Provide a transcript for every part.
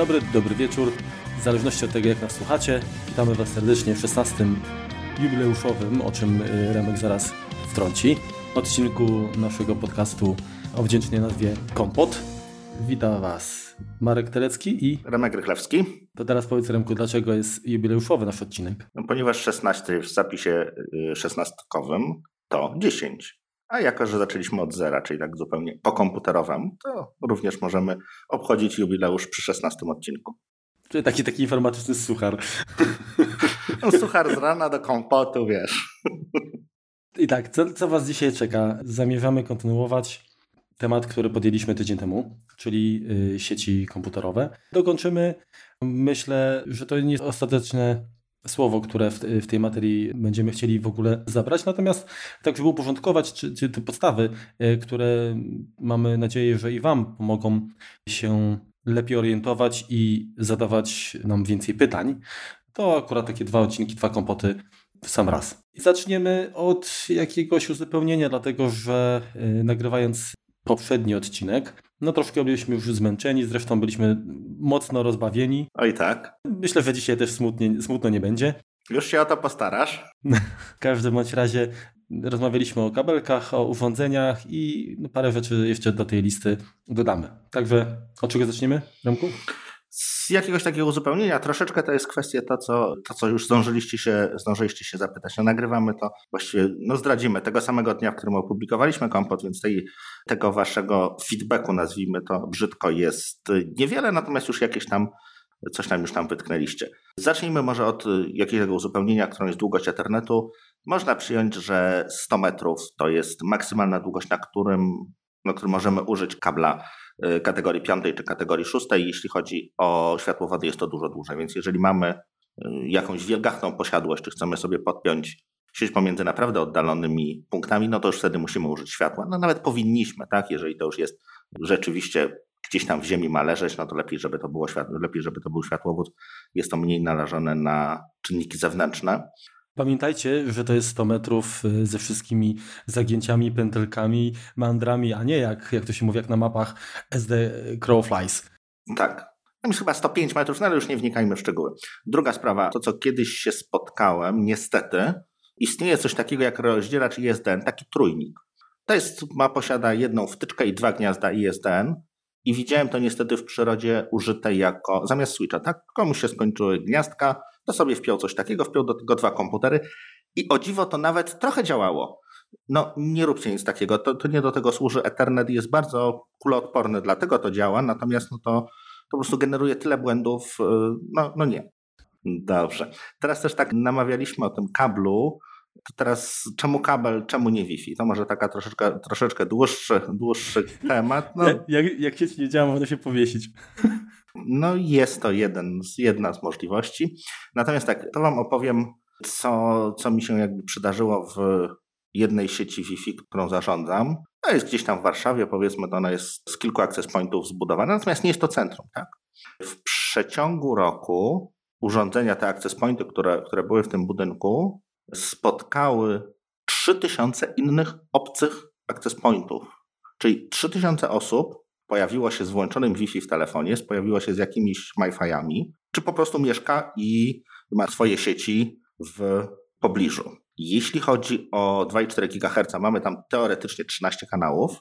dobry, dobry wieczór. W zależności od tego, jak nas słuchacie, witamy Was serdecznie w 16. jubileuszowym, o czym y, Remek zaraz wtrąci, odcinku naszego podcastu o wdzięcznej nazwie Kompot. Witam Was Marek Telecki i Remek Rychlewski. To teraz powiedz Remku, dlaczego jest jubileuszowy nasz odcinek? No, ponieważ 16 w zapisie y, szesnastkowym to 10. A jako, że zaczęliśmy od zera, czyli tak zupełnie po komputerowemu, to również możemy obchodzić jubileusz przy 16 odcinku. Czyli taki, taki informatyczny suchar. No, suchar z rana do kompotu, wiesz. I tak, co, co Was dzisiaj czeka? Zamierzamy kontynuować temat, który podjęliśmy tydzień temu, czyli y, sieci komputerowe. Dokończymy. Myślę, że to nie jest ostateczne słowo, które w, w, tej materii będziemy chcieli w ogóle zabrać. Natomiast tak, żeby uporządkować czy, czy te podstawy, y, które mamy nadzieję, że i Wam pomogą się lepiej orientować i zadawać nam więcej pytań, to akurat takie dwa odcinki, dwa kompoty w sam raz. Zaczniemy od jakiegoś uzupełnienia, dlatego że y, nagrywając poprzedni odcinek, no troszkę byliśmy już zmęczeni, zresztą byliśmy mocno rozbawieni. Oj tak. Myślę, że dzisiaj też smutnie, smutno nie będzie. Już się o to postarasz. w każdym bądź razie rozmawialiśmy o kabelkach, o urządzeniach i parę rzeczy jeszcze do tej listy dodamy. Także od czego zaczniemy, Remku? Z jakiegoś takiego uzupełnienia. Troszeczkę to jest kwestia to, co, to, co już zdążyliście się, zdążyliście się zapytać. No, nagrywamy to właściwie, no zdradzimy tego samego dnia, w którym opublikowaliśmy kompot, więc tej, tego waszego feedbacku, nazwijmy to brzydko, jest niewiele, natomiast już jakieś tam coś tam już tam wytknęliście. Zacznijmy może od jakiegoś uzupełnienia, którą jest długość Ethernetu. Można przyjąć, że 100 metrów to jest maksymalna długość, na którym, na którym możemy użyć kabla Y, kategorii piątej czy kategorii szóstej. Jeśli chodzi o światłowody, jest to dużo dłużej. Więc jeżeli mamy y, jakąś wielgachną posiadłość, czy chcemy sobie podpiąć sieć pomiędzy naprawdę oddalonymi punktami, no to już wtedy musimy użyć światła. No nawet powinniśmy, tak? Jeżeli to już jest rzeczywiście gdzieś tam w ziemi ma leżeć, no to lepiej, żeby to było światło, lepiej, żeby to był światłowód. Jest to mniej narażone na czynniki zewnętrzne. Pamiętajcie, że to jest 100 metrów y, ze wszystkimi zagięciami, pętelkami, mandrami, a nie jak, jak to się mówi, jak na mapach SD Crowflies. Tak. Tam jest chyba 105 metrów, no ale już nie wnikajmy w szczegóły. Druga sprawa, to co kiedyś się spotkałem, niestety, istnieje coś takiego jak rozdzielacz ISDN, taki trójnik. To jest, ma posiada jedną wtyczkę i dwa gniazda ISDN i widziałem to niestety w przyrodzie użyte jako, zamiast switcha, tak? Komuś się skończyły gniazdka, to sobie wpiął coś takiego, wpiął do tego dwa komputery i o dziwo to nawet trochę działało. No nie róbcie nic takiego, to, to nie do tego służy. Ethernet jest bardzo kuloodporny, dlatego to działa, natomiast no to, to po prostu generuje tyle błędów, y, no, no nie. Dobrze. Teraz też tak namawialiśmy o tym kablu, to teraz czemu kabel, czemu nie Wi-Fi? To może taka troszeczkę, troszeczkę dłuższy, dłuższy temat. No. Jak, jak sieć nie działa, można się powiesić. No jest to jeden, jedna z możliwości. Natomiast tak, to wam opowiem, co, co mi się jakby przydarzyło w jednej sieci Wi-Fi, którą zarządzam. To jest gdzieś tam w Warszawie, powiedzmy, to ona jest z kilku access pointów zbudowana, natomiast nie jest to centrum, tak? W przeciągu roku urządzenia, te access pointy, które, które były w tym budynku, spotkały 3000 innych obcych access pointów. Czyli 3000 osób pojawiło się z włączonym Wi-Fi w telefonie, pojawiło się z jakimiś Wi-Fiami, czy po prostu mieszka i ma swoje sieci w pobliżu. Jeśli chodzi o 2,4 GHz, mamy tam teoretycznie 13 kanałów,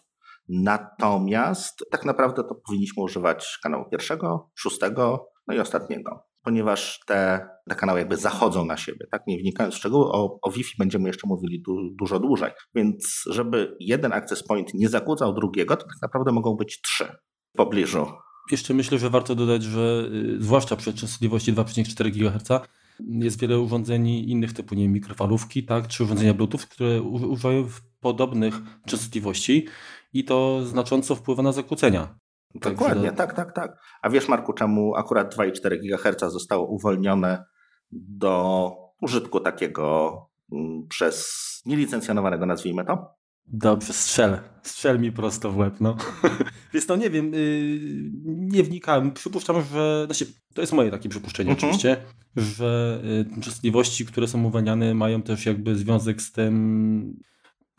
natomiast tak naprawdę to powinniśmy używać kanału pierwszego, szóstego, no i ostatniego ponieważ te, te kanały jakby zachodzą na siebie, tak? Nie wnikając w szczegóły, o, o Wi-Fi będziemy jeszcze mówili du, dużo dłużej. Więc żeby jeden access point nie zakłócał drugiego, to tak naprawdę mogą być trzy w pobliżu. Jeszcze myślę, że warto dodać, że y, zwłaszcza przy częstotliwości 2,4 GHz jest wiele urządzeń innych typu, nie wiem, mikrofalówki, tak, czy urządzenia Bluetooth, które używają podobnych częstotliwości i to znacząco wpływa na zakłócenia. Dokładnie, tak, tak, tak. A wiesz, Marku, czemu akurat 2,4 GHz zostało uwolnione do użytku takiego mm, przez nielicencjonowanego, nazwijmy to? Dobrze, strzel. Strzel mi prosto w łeb, no. Więc no nie wiem, yy, nie wnikałem. Przypuszczam, że, znaczy, to jest moje takie przypuszczenie mhm. oczywiście, że yy, częstotliwości, które są uwalniane mają też jakby związek z tym,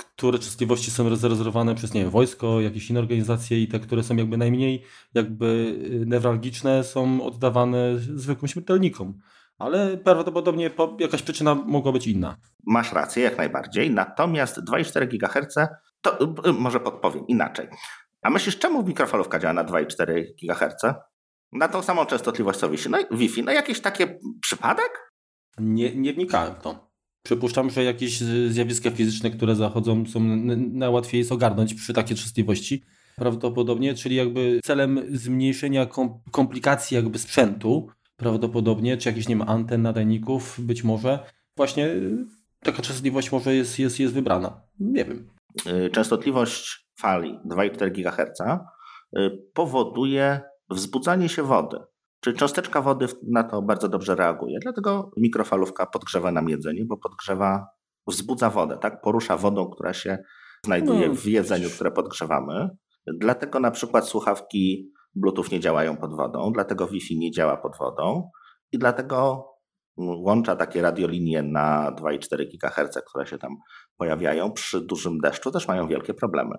które częstotliwości są zarezerwowane przez, nie wiem, wojsko, jakieś inne organizacje i te, które są jakby najmniej jakby y, newralgiczne są oddawane zwykłym śmiertelnikom. Ale prawdopodobnie jakaś przyczyna mogła być inna. Masz rację, jak najbardziej. Natomiast 2,4 GHz, to y, może podpowiem inaczej. A myślisz, czemu mikrofalówka działa na 2,4 GHz? Na tą samą częstotliwość co Wi-Fi. No, Wi-Fi. no jakiś taki przypadek? Nie, nie wnikałem w to. Przypuszczam, że jakieś zjawiska fizyczne, które zachodzą, są najłatwiej jest ogarnąć przy takiej częstotliwości. Prawdopodobnie, czyli jakby celem zmniejszenia komplikacji jakby sprzętu, prawdopodobnie, czy jakichś, nie wiem, anten, nadajników, być może właśnie taka częstotliwość może jest, jest, jest wybrana. Nie wiem. Y, częstotliwość fali 2,4 GHz y, powoduje wzbudzanie się wody. Czyli cząsteczka wody na to bardzo dobrze reaguje. Dlatego mikrofalówka podgrzewa nam jedzenie, bo podgrzewa, wzbudza wodę, tak? Porusza wodą, która się znajduje no. w jedzeniu, które podgrzewamy. Dlatego na przykład słuchawki Bluetooth nie działają pod wodą, dlatego Wi-Fi nie działa pod wodą i dlatego łącza takie radiolinie na 2,4 GHz, które się tam pojawiają przy dużym deszczu, też mają wielkie problemy.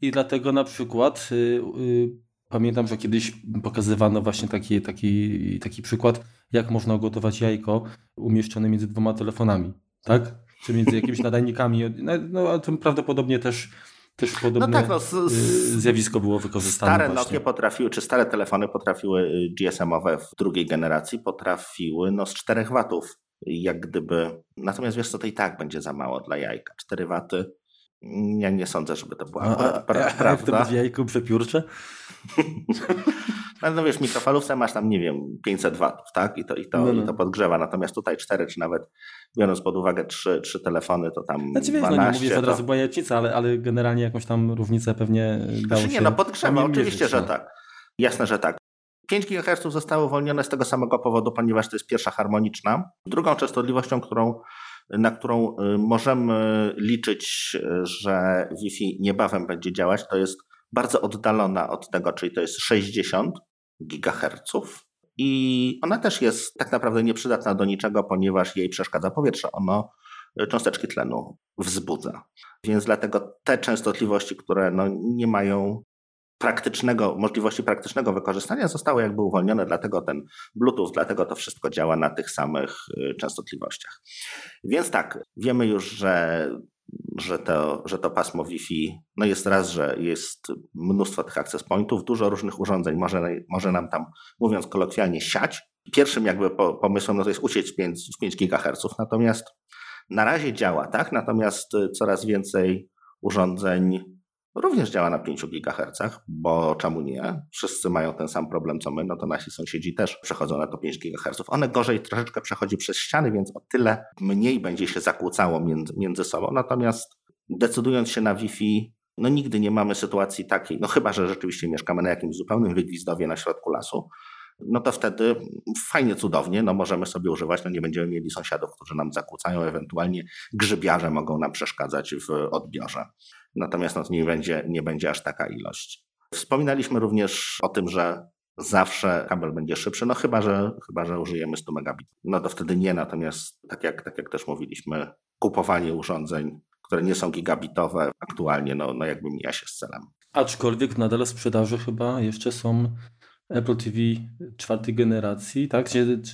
I dlatego na przykład yy, Pamiętam, że kiedyś pokazywano właśnie taki, taki, taki przykład, jak można ugotować jajko umieszczone między dwoma telefonami, tak? Czy między jakimiś nadajnikami. No, no ale to prawdopodobnie też, też podobne no tak, no, z, y, zjawisko było wykorzystane. Stare właśnie. Nokia potrafiły, czy stare telefony potrafiły y, GSM-owe w drugiej generacji, potrafiły no, z 4 watów jak gdyby. Natomiast wiesz co, to i tak będzie za mało dla jajka. 4 waty ja nie sądzę, żeby to była a, pra, pra, prawda. Jak to będzie jajko przepiórcze? No wiesz, mikrofalówce masz tam, nie wiem, 500 watów, tak? I to, i to, no, no. i to podgrzewa. Natomiast tutaj 4, czy nawet biorąc pod uwagę 3, 3 telefony, to tam znaczy, 12. No nie mówię, że od razu była jajcica, ale, ale generalnie jakąś tam różnicę pewnie dało znaczy, nie, no podgrzewa, oczywiście, mierzyć, że no. tak. Jasne, że tak. 5 GHz zostało uwolnione z tego samego powodu, ponieważ to jest pierwsza harmoniczna. Drugą częstotliwością, którą na którą y, możemy liczyć, że Wi-Fi niebawem będzie działać, to jest bardzo oddalona od tego, czyli to jest 60 GHz. I ona też jest tak naprawdę nieprzydatna do niczego, ponieważ jej przeszkadza powietrze. Ono y, cząsteczki tlenu wzbudza. Więc dlatego te częstotliwości, które no nie mają praktycznego, możliwości praktycznego wykorzystania zostały jakby uwolnione, dlatego ten Bluetooth, dlatego to wszystko działa na tych samych y, częstotliwościach. Więc tak, wiemy już, że, że, to, że to pasmo Wi-Fi, no jest raz, że jest mnóstwo tych access pointów, dużo różnych urządzeń może, może nam tam, mówiąc kolokwialnie, siać. Pierwszym jakby pomysłem no to jest usieć w 5, 5 GHz, natomiast na razie działa, tak? Natomiast y, coraz więcej urządzeń również działa na 5 GHz, bo czemu nie? Wszyscy mają ten sam problem co my, no to nasi sąsiedzi też przechodzą na to 5 GHz. One gorzej troszeczkę przechodzi przez ściany, więc o tyle mniej będzie się zakłócało między, między sobą. Natomiast decydując się na Wi-Fi, no nigdy nie mamy sytuacji takiej, no chyba, że rzeczywiście mieszkamy na jakimś zupełnym wygwizdowie na środku lasu, no to wtedy fajnie, cudownie, no możemy sobie używać, no nie będziemy mieli sąsiadów, którzy nam zakłócają, ewentualnie grzybiarze mogą nam przeszkadzać w odbiorze. Natomiast no, nie, będzie, nie będzie aż taka ilość. Wspominaliśmy również o tym, że zawsze kabel będzie szybszy, no chyba, że, chyba, że użyjemy 100 megabit. No to wtedy nie, natomiast tak jak, tak jak też mówiliśmy, kupowanie urządzeń, które nie są gigabitowe aktualnie, no, no jakby mija się z celem. Aczkolwiek nadal sprzedaży chyba jeszcze są Apple TV czwartej generacji, tak?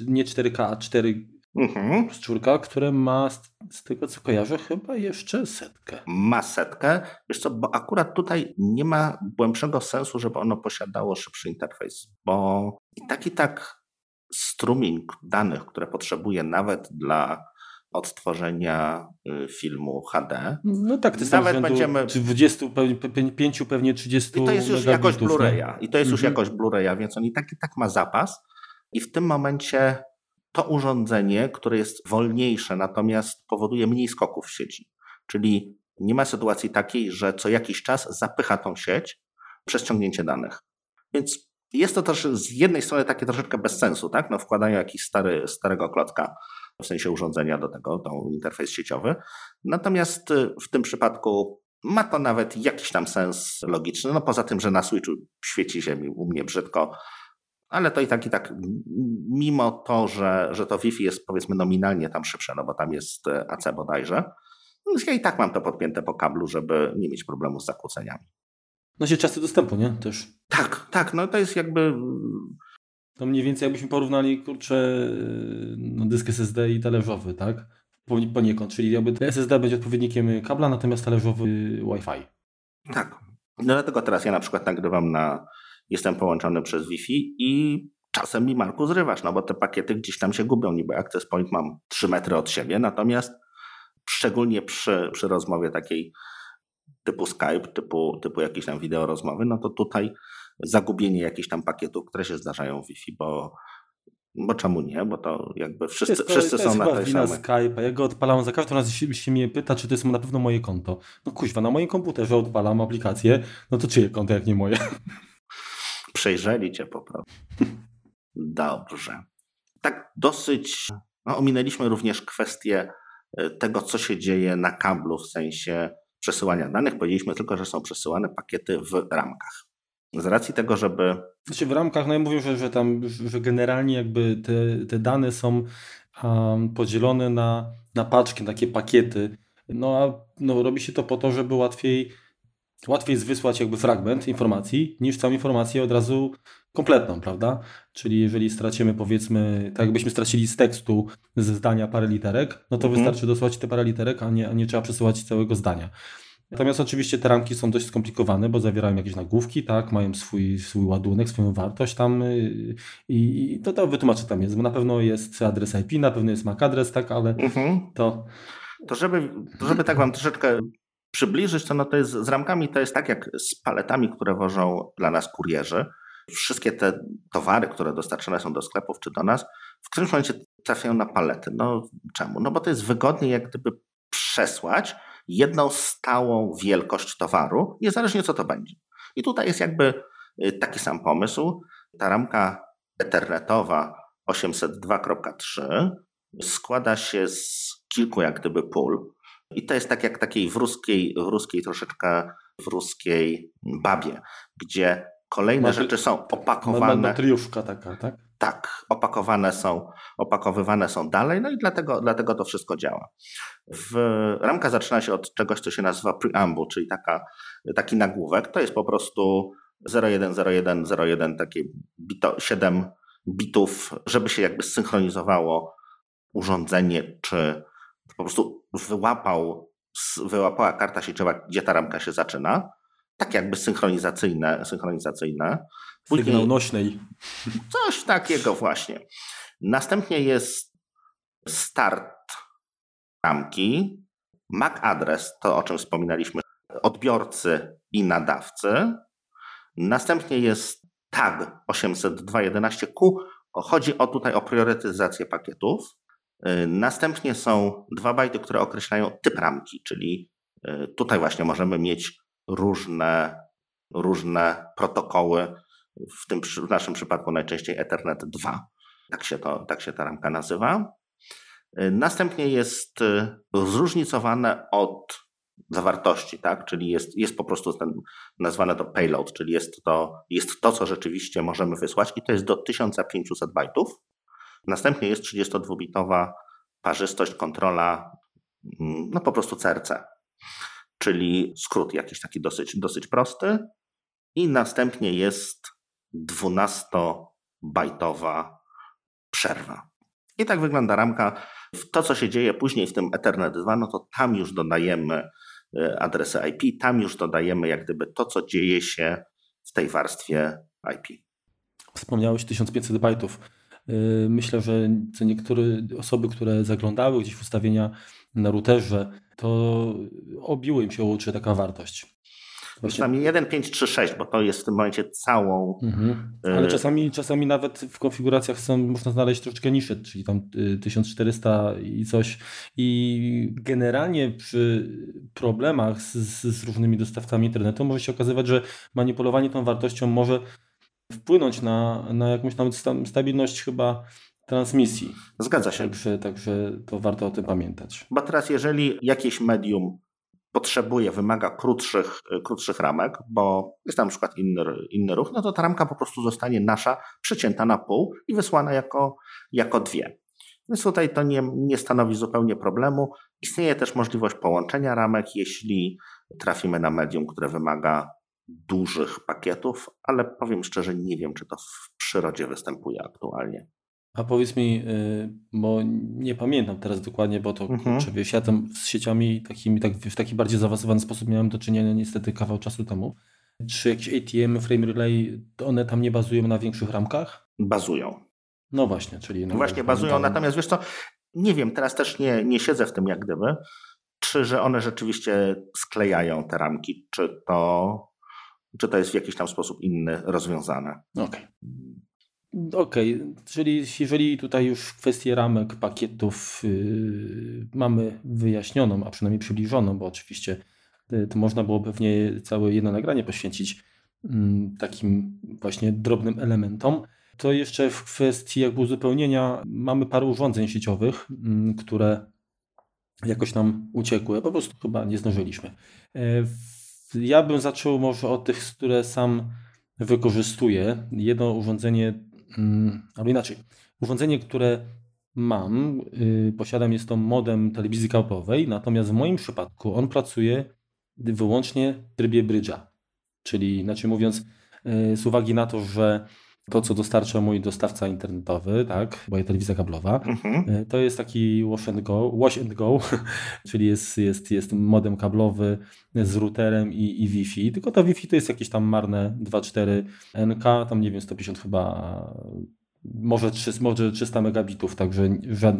Nie 4K, a 4 mhm. czwórka, które ma z tego co kojarzę chyba jeszcze setkę. Ma setkę. Wiesz co, bo akurat tutaj nie ma głębszego sensu, żeby ono posiadało szybszy interfejs, bo i tak i tak strumień danych, które potrzebuje nawet dla odtworzenia y, filmu HD. No tak, to nawet będziemy 25, pewnie 30 I to jest już jakość Blu-raya. I to jest mhm. już jakość Blu-raya, więc on i tak i tak ma zapas. I w tym momencie to urządzenie, które jest wolniejsze, natomiast powoduje mniej skoków w sieci. Czyli nie ma sytuacji takiej, że co jakiś czas zapycha tą sieć przez ciągnięcie danych. Więc jest to też z jednej strony takie troszeczkę bez sensu, tak? No wkładają jakiś stary, starego klocka, w sensie urządzenia do tego, tą interfejs sieciowy. Natomiast y, w tym przypadku ma to nawet jakiś tam sens logiczny. No poza tym, że na Switchu świeci się u mnie brzydko, ale to i tak, i tak, mimo to, że, że to Wi-Fi jest powiedzmy nominalnie tam szybsze, no bo tam jest e, AC bodajże, No, ja i tak mam to podpięte po kablu, żeby nie mieć problemu z zakłóceniami. No się czasy dostępu, nie? Też. Tak, tak, no to jest jakby... To mniej więcej jakbyśmy porównali, kurczę, no dysk SSD i talerzowy, tak? Poniekąd, czyli jakby SSD będzie odpowiednikiem kabla, natomiast talerzowy Wi-Fi. Tak. No dlatego teraz ja na przykład nagrywam na... Jestem połączony przez Wi-Fi i czasem mi Marku zrywasz, no bo te pakiety gdzieś tam się gubią. Niby access point mam 3 metry od siebie, natomiast szczególnie przy, przy rozmowie takiej typu Skype, typu, typu jakieś tam wideo rozmowy, no to tutaj zagubienie jakichś tam pakietów, które się zdarzają w Wi-Fi, bo, bo czemu nie? Bo to jakby wszyscy, to, wszyscy to są na tej wina samej. Skype'a. Ja go odpalam za każdym razem się, się mnie pyta, czy to jest na pewno moje konto. No kuźwa, na moim komputerze odpalam aplikację, no to czyje konto, jak nie moje? Przejrzeli cię po prostu. Dobrze. Tak dosyć, no, ominęliśmy również kwestię e, tego, co się dzieje na kablu, w sensie przesyłania danych. Powiedzieliśmy tylko, że są przesyłane pakiety w ramkach. Z racji tego, żeby. Znaczy w ramkach, no ja mówię, że, że tam, że generalnie jakby te, te dane są um, podzielone na, na paczki, takie pakiety. No a no, robi się to po to, żeby łatwiej, łatwiej jest wysłać jakby fragment informacji, niż całą informację od razu kompletną, prawda? Czyli jeżeli stracimy powiedzmy, tak jakbyśmy stracili z tekstu ze zdania parę literek, no to mhm. wystarczy dosłać te parę literek, a nie, a nie trzeba przesyłać całego zdania. Natomiast oczywiście te ramki są dość skomplikowane, bo zawierają jakieś nagłówki, tak, mają swój, swój ładunek, swoją wartość tam y, i, i to, to wytłumaczę tam jest, bo na pewno jest adres IP, na pewno jest MAC adres, tak, ale mhm. to... To żeby, to żeby tak wam troszeczkę przybliżyć, to, no to jest z ramkami to jest tak jak z paletami, które wożą dla nas kurierzy. Wszystkie te towary, które dostarczane są do sklepów czy do nas, w którymś momencie trafiają na palety. No czemu? No bo to jest wygodniej jak gdyby przesłać, jedną stałą wielkość towaru, niezależnie co to będzie. I tutaj jest jakby y, taki sam pomysł. Ta ramka ethernetowa 802.3 składa się z kilku jak gdyby pól. I to jest tak jak takiej w ruskiej, w ruskiej troszeczkę w ruskiej babie, gdzie kolejne rzeczy są opakowane. Matriuszka taka, tak? Tak, opakowane są, opakowywane są dalej, no i dlatego, dlatego to wszystko działa. W, ramka zaczyna się od czegoś, co się nazywa preamble, czyli taka, taki nagłówek. To jest po prostu 010101, takie bito, 7 bitów, żeby się jakby synchronizowało urządzenie, czy po prostu wyłapał, wyłapała karta sieciowa, gdzie ta ramka się zaczyna tak jakby synchronizacyjne. synchronizacyjne. Później, Sygnał nośnej. Coś takiego właśnie. Następnie jest start ramki, MAC adres, to o czym wspominaliśmy, odbiorcy i nadawcy. Następnie jest tag 802.11q. Chodzi o tutaj o priorytetyzację pakietów. Następnie są dwa bajty, które określają typ ramki, czyli y, tutaj właśnie możemy mieć różne, różne protokoły, w tym w naszym przypadku najczęściej Ethernet 2. Tak się, to, tak się ta ramka nazywa. Następnie jest y, zróżnicowane od zawartości, tak? czyli jest, jest po prostu ten, nazwane to payload, czyli jest to, jest to, co rzeczywiście możemy wysłać i to jest do 1500 bajtów. Następnie jest 32-bitowa parzystość, kontrola, mm, no po prostu CRC czyli skrót jakiś taki dosyć, dosyć prosty. I następnie jest 12-bajtowa przerwa. I tak wygląda ramka. To, co się dzieje później w tym Ethernet 2, no to tam już dodajemy e, adresy IP, tam już dodajemy jak gdyby to, co dzieje się w tej warstwie IP. Wspomniałeś 1500 bajtów. E, myślę, że niektóre osoby, które zaglądały gdzieś w ustawienia na routerze, to obiło im się uczy taka wartość. Właśnie. Przynajmniej 1, 5, 3, 6, bo to jest w tym momencie całą. Mhm. Y, Ale czasami, czasami nawet w konfiguracjach są, można znaleźć troszeczkę niższe, czyli tam 1400 y, i coś. I generalnie przy problemach z, z różnymi dostawcami internetu może się okazywać, że manipulowanie tą wartością może wpłynąć na, na jakąś tam stabilność chyba transmisji. Zgadza się. Także, także to warto o tym pamiętać. Bo teraz, jeżeli jakieś medium potrzebuje, wymaga krótszych, krótszych ramek, bo jest tam na przykład inny, inny ruch, no to ta ramka po prostu zostanie nasza, przecięta na pół i wysłana jako, jako dwie. Więc tutaj to nie, nie stanowi zupełnie problemu. Istnieje też możliwość połączenia ramek, jeśli trafimy na medium, które wymaga dużych pakietów, ale powiem szczerze, nie wiem, czy to w przyrodzie występuje aktualnie. A powiedz mi, y, bo nie pamiętam teraz dokładnie, bo to mhm. kurczę, wiesz, ja tam z sieciami takimi, tak, w taki bardziej zaawansowany sposób miałem do czynienia niestety kawał czasu temu. Czy jakieś ATM, Frame Relay, one tam nie bazują na większych ramkach? Bazują. No właśnie, czyli... No właśnie bazują, natomiast wiesz co, nie wiem, teraz też nie, nie siedzę w tym jak gdyby, czy że one rzeczywiście sklejają te ramki, czy to, czy to jest w jakiś tam sposób inny rozwiązane. Okej. Okay. Okay. czyli jeżeli tutaj już kwestię ramek, pakietów yy, mamy wyjaśnioną, a przynajmniej przybliżoną, bo oczywiście y, to można było pewnie całe jedno nagranie poświęcić yy, takim właśnie drobnym elementom, to jeszcze w kwestii jakby uzupełnienia mamy parę urządzeń sieciowych, yy, które jakoś nam uciekły, po prostu chyba nie zdążyliśmy. Ja bym zaczął może od tych, które sam wykorzystuję. Jedno urządzenie Mm, albo inaczej, urządzenie, które mam, yy, posiadam, jest to modem telewizji kablowej, natomiast w moim przypadku on pracuje wyłącznie w trybie brydża. Czyli inaczej mówiąc, yy, z uwagi na to, że to, co dostarcza mój dostawca internetowy, tak, moja telewizja kablowa, mhm. Y, to jest taki wash and go, wash and go czyli jest, jest, jest modem kablowy z routerem i, i Wi-Fi, tylko to Wi-Fi to jest jakieś tam marne 2.4 NK, tam nie wiem, 150 chyba, może, 300, może 300 megabitów, także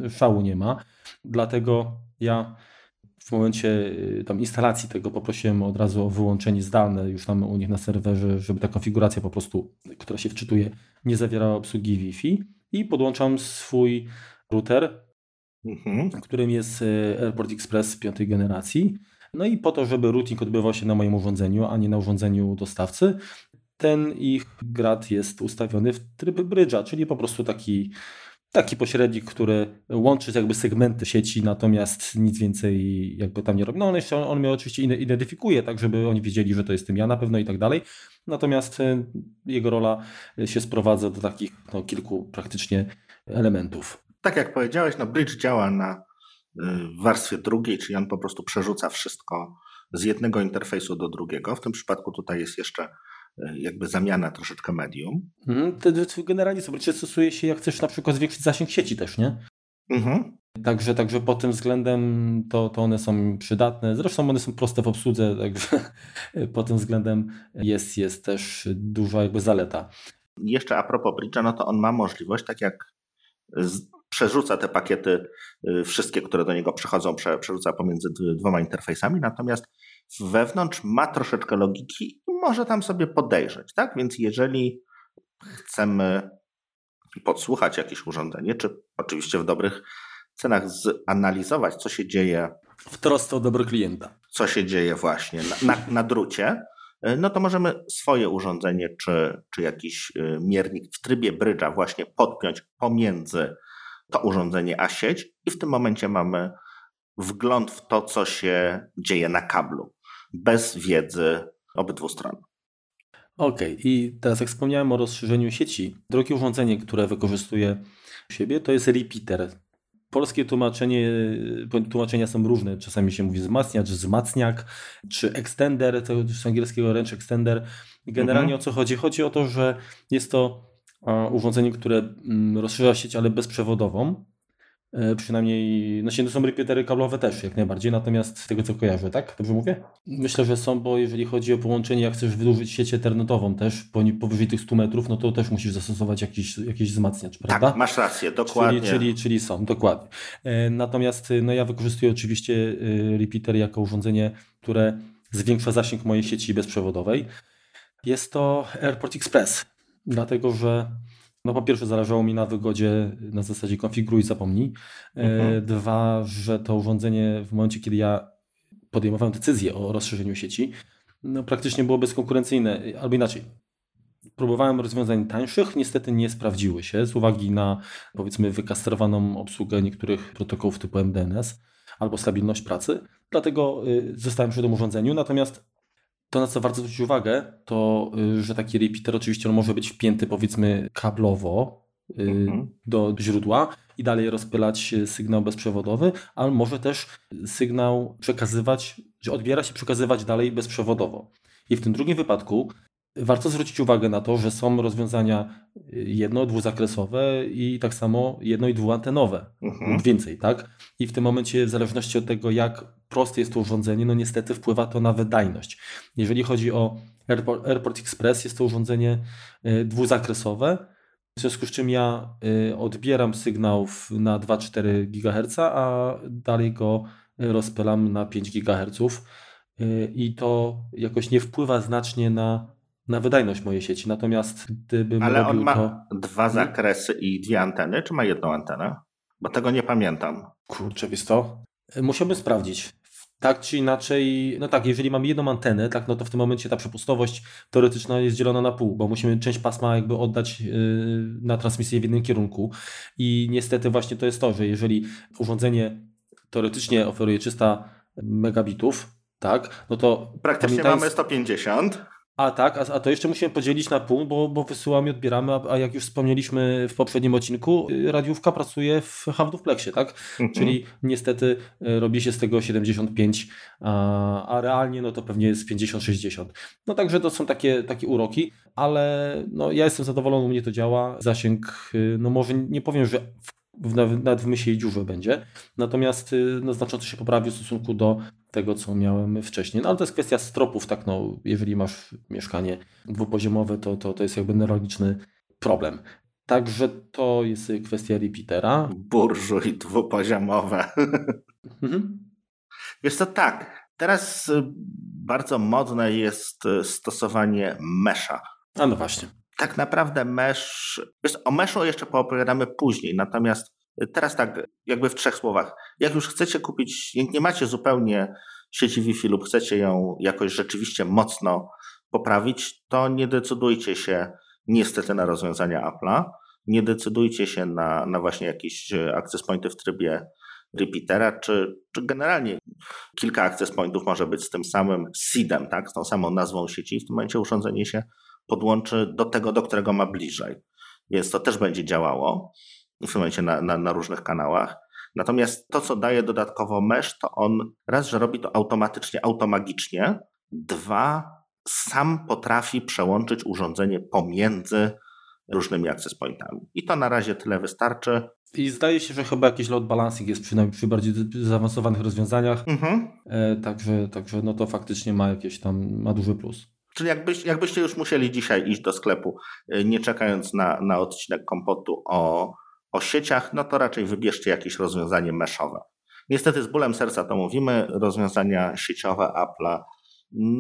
szału nie ma. Dlatego ja w momencie y, tam instalacji tego poprosiłem od razu o wyłączenie zdalne już tam u nich na serwerze, żeby ta konfiguracja po prostu, która się wczytuje, nie zawierała obsługi Wi-Fi i podłączam swój router, mhm. którym jest y, Airport Express piątej generacji. No i po to, żeby routing odbywał się na moim urządzeniu, a nie na urządzeniu dostawcy, ten ich grad jest ustawiony w tryb brydża, czyli po prostu taki taki pośrednik, który łączy jakby segmenty sieci, natomiast nic więcej jakby tam nie robi. No on jeszcze, on mnie oczywiście identyfikuje, tak żeby oni wiedzieli, że to jestem ja na pewno i tak dalej. Natomiast e, jego rola się sprowadza do takich no, kilku praktycznie elementów. Tak jak powiedziałeś, no bridge działa na y, warstwie drugiej, czyli on po prostu przerzuca wszystko z jednego interfejsu do drugiego. W tym przypadku tutaj jest jeszcze E, jakby zamiana troszeczkę medium. Mhm, generalnie sobie stosuje się, jak chcesz na przykład zwiększyć zasięg sieci też, nie? Mhm. Także, także pod tym względem to, to one są przydatne. Zresztą one są proste w obsłudze, także pod tym względem jest, jest też duża jakby zaleta. Jeszcze a propos Bridge'a, no to on ma możliwość, tak jak z, przerzuca te pakiety, y, wszystkie, które do niego przychodzą, prze, przerzuca pomiędzy dwoma interfejsami, natomiast wewnątrz ma troszeczkę logiki i może tam sobie podejrzeć, tak? Więc jeżeli chcemy podsłuchać jakieś urządzenie, czy oczywiście w dobrych cenach zanalizować, co się dzieje. W trosce o dobro klienta. Co się dzieje właśnie na, na, na drucie, no to możemy swoje urządzenie, czy, czy jakiś y, miernik w trybie brydża właśnie podpiąć pomiędzy to urządzenie a sieć i w tym momencie mamy wgląd w to, co się dzieje na kablu bez wiedzy obydwu stron. Okej, okay. i teraz jak wspomniałem o rozszerzeniu sieci, drugie urządzenie, które wykorzystuje siebie, to jest repeater. Polskie tłumaczenie, tłumaczenia są różne. Czasami się mówi wzmacniacz, wzmacniak, czy extender, to z angielskiego wręcz extender. Generalnie mhm. o co chodzi? Chodzi o to, że jest to urządzenie, które mm, rozszerza sieć, ale bezprzewodową. E, przynajmniej, no się to są repeatery kablowe też jak najbardziej, natomiast z tego co kojarzę, tak? Dobrze mówię? Myślę, że są, bo jeżeli chodzi o połączenie, jak chcesz wydłużyć sieć internetową też powyżej tych 100 metrów, no to też musisz zastosować jakiś, jakiś wzmacniacz, tak, prawda? Tak, masz rację, dokładnie. Czyli, czyli, czyli są, dokładnie. E, natomiast no ja wykorzystuję oczywiście e, repeater jako urządzenie, które zwiększa zasięg mojej sieci bezprzewodowej. Jest to AirPort Express, dlatego że no po pierwsze zależało mi na wygodzie na zasadzie konfiguruj zapomnij. E, mhm. Dwa, że to urządzenie w momencie, kiedy ja podejmowałem decyzję o rozszerzeniu sieci, no praktycznie było bezkonkurencyjne, albo inaczej. Próbowałem rozwiązań tańszych, niestety nie sprawdziły się z uwagi na powiedzmy wykastrowaną obsługę niektórych protokołów typu MDNS albo stabilność pracy. Dlatego y, zostałem przy tym urządzeniu. Natomiast to, na co warto zwrócić uwagę, to y, że taki repeater oczywiście on może być wpięty powiedzmy kablowo, mhm. do źródła i dalej rozpylać sygnał bezprzewodowy, ale może też sygnał przekazywać, że odbierać i przekazywać dalej bezprzewodowo. I w tym drugim wypadku warto zwrócić uwagę na to, że są rozwiązania jedno-, dwuzakresowe i tak samo jedno- i dwuantenowe mhm. lub więcej, tak? I w tym momencie, w zależności od tego, jak proste jest to urządzenie, no niestety wpływa to na wydajność. Jeżeli chodzi o Airport, Airport Express, jest to urządzenie e, dwuzakresowe, w związku z czym ja e, odbieram sygnał na 2,4 GHz, a dalej go rozpylam na 5 GHz i to jakoś nie wpływa znacznie na na wydajność mojej sieci. Natomiast gdybym Ale on ma to... dwa hmm? zakresy i dwie anteny, czy ma jedną antenę? Bo tego nie pamiętam. Kurczę, wiesz to? Musiałbym sprawdzić. Tak czy inaczej, no tak, jeżeli mamy jedną antenę, tak, no to w tym momencie ta przepustowość teoretyczna jest dzielona na pół, bo musimy część pasma jakby oddać yy, na transmisję w jednym kierunku. I niestety właśnie to jest to, że jeżeli urządzenie teoretycznie oferuje 300 megabitów, tak, no to praktycznie mamy 150. A tak, a, a, to jeszcze musimy podzielić na pół, bo, bo wysyłamy, odbieramy, a, a, jak już wspomnieliśmy w poprzednim odcinku, y, radiówka pracuje w half-duplexie, tak? Mhm. Czyli niestety y, robi się z tego 75, a, a realnie no to pewnie jest 50-60. No także to są takie, takie uroki, ale no, ja jestem zadowolony, u mnie to działa. Zasięg, y, no może nie powiem, że w w, nawet w myśli dziurze będzie. Natomiast y, no, znacząco się poprawił w stosunku do tego, co miałem wcześniej. No ale to jest kwestia stropów, tak no, jeżeli masz mieszkanie dwupoziomowe, to, to, to jest jakby neurologiczny problem. Także to jest kwestia repeatera. Burżuj dwupoziomowe. Mhm. Wiesz co, tak. Teraz y, bardzo modne jest y, stosowanie mesza. A no właśnie tak naprawdę mesh, o meszu jeszcze poopowiadamy później, natomiast teraz tak, jakby w trzech słowach. Jak już chcecie kupić, nie macie zupełnie sieci Wi-Fi lub chcecie ją jakoś rzeczywiście mocno poprawić, to nie decydujcie się niestety na rozwiązania Apple'a. Nie decydujcie się na, na właśnie jakieś access pointy w trybie repeatera, czy, czy generalnie kilka access pointów może być z tym samym seedem, tak, z tą samą nazwą sieci. W tym momencie urządzenie się podłączy do tego, do którego ma bliżej. Więc to też będzie działało w tym momencie na, na, na różnych kanałach. Natomiast to, co daje dodatkowo mesh, to on raz, że robi to automatycznie, automagicznie, dwa, sam potrafi przełączyć urządzenie pomiędzy różnymi access pointami. I to na razie tyle wystarczy. I zdaje się, że chyba jakiś load balancing jest przynajmniej przy bardziej zaawansowanych rozwiązaniach. Mhm. E, także, także no to faktycznie ma jakieś tam, ma duży plus. Czyli jakbyś, jakbyście już musieli dzisiaj iść do sklepu, y, nie czekając na, na odcinek kompotu o, o sieciach, no to raczej wybierzcie jakieś rozwiązanie meszowe. Niestety z bólem serca to mówimy, rozwiązania sieciowe Apple'a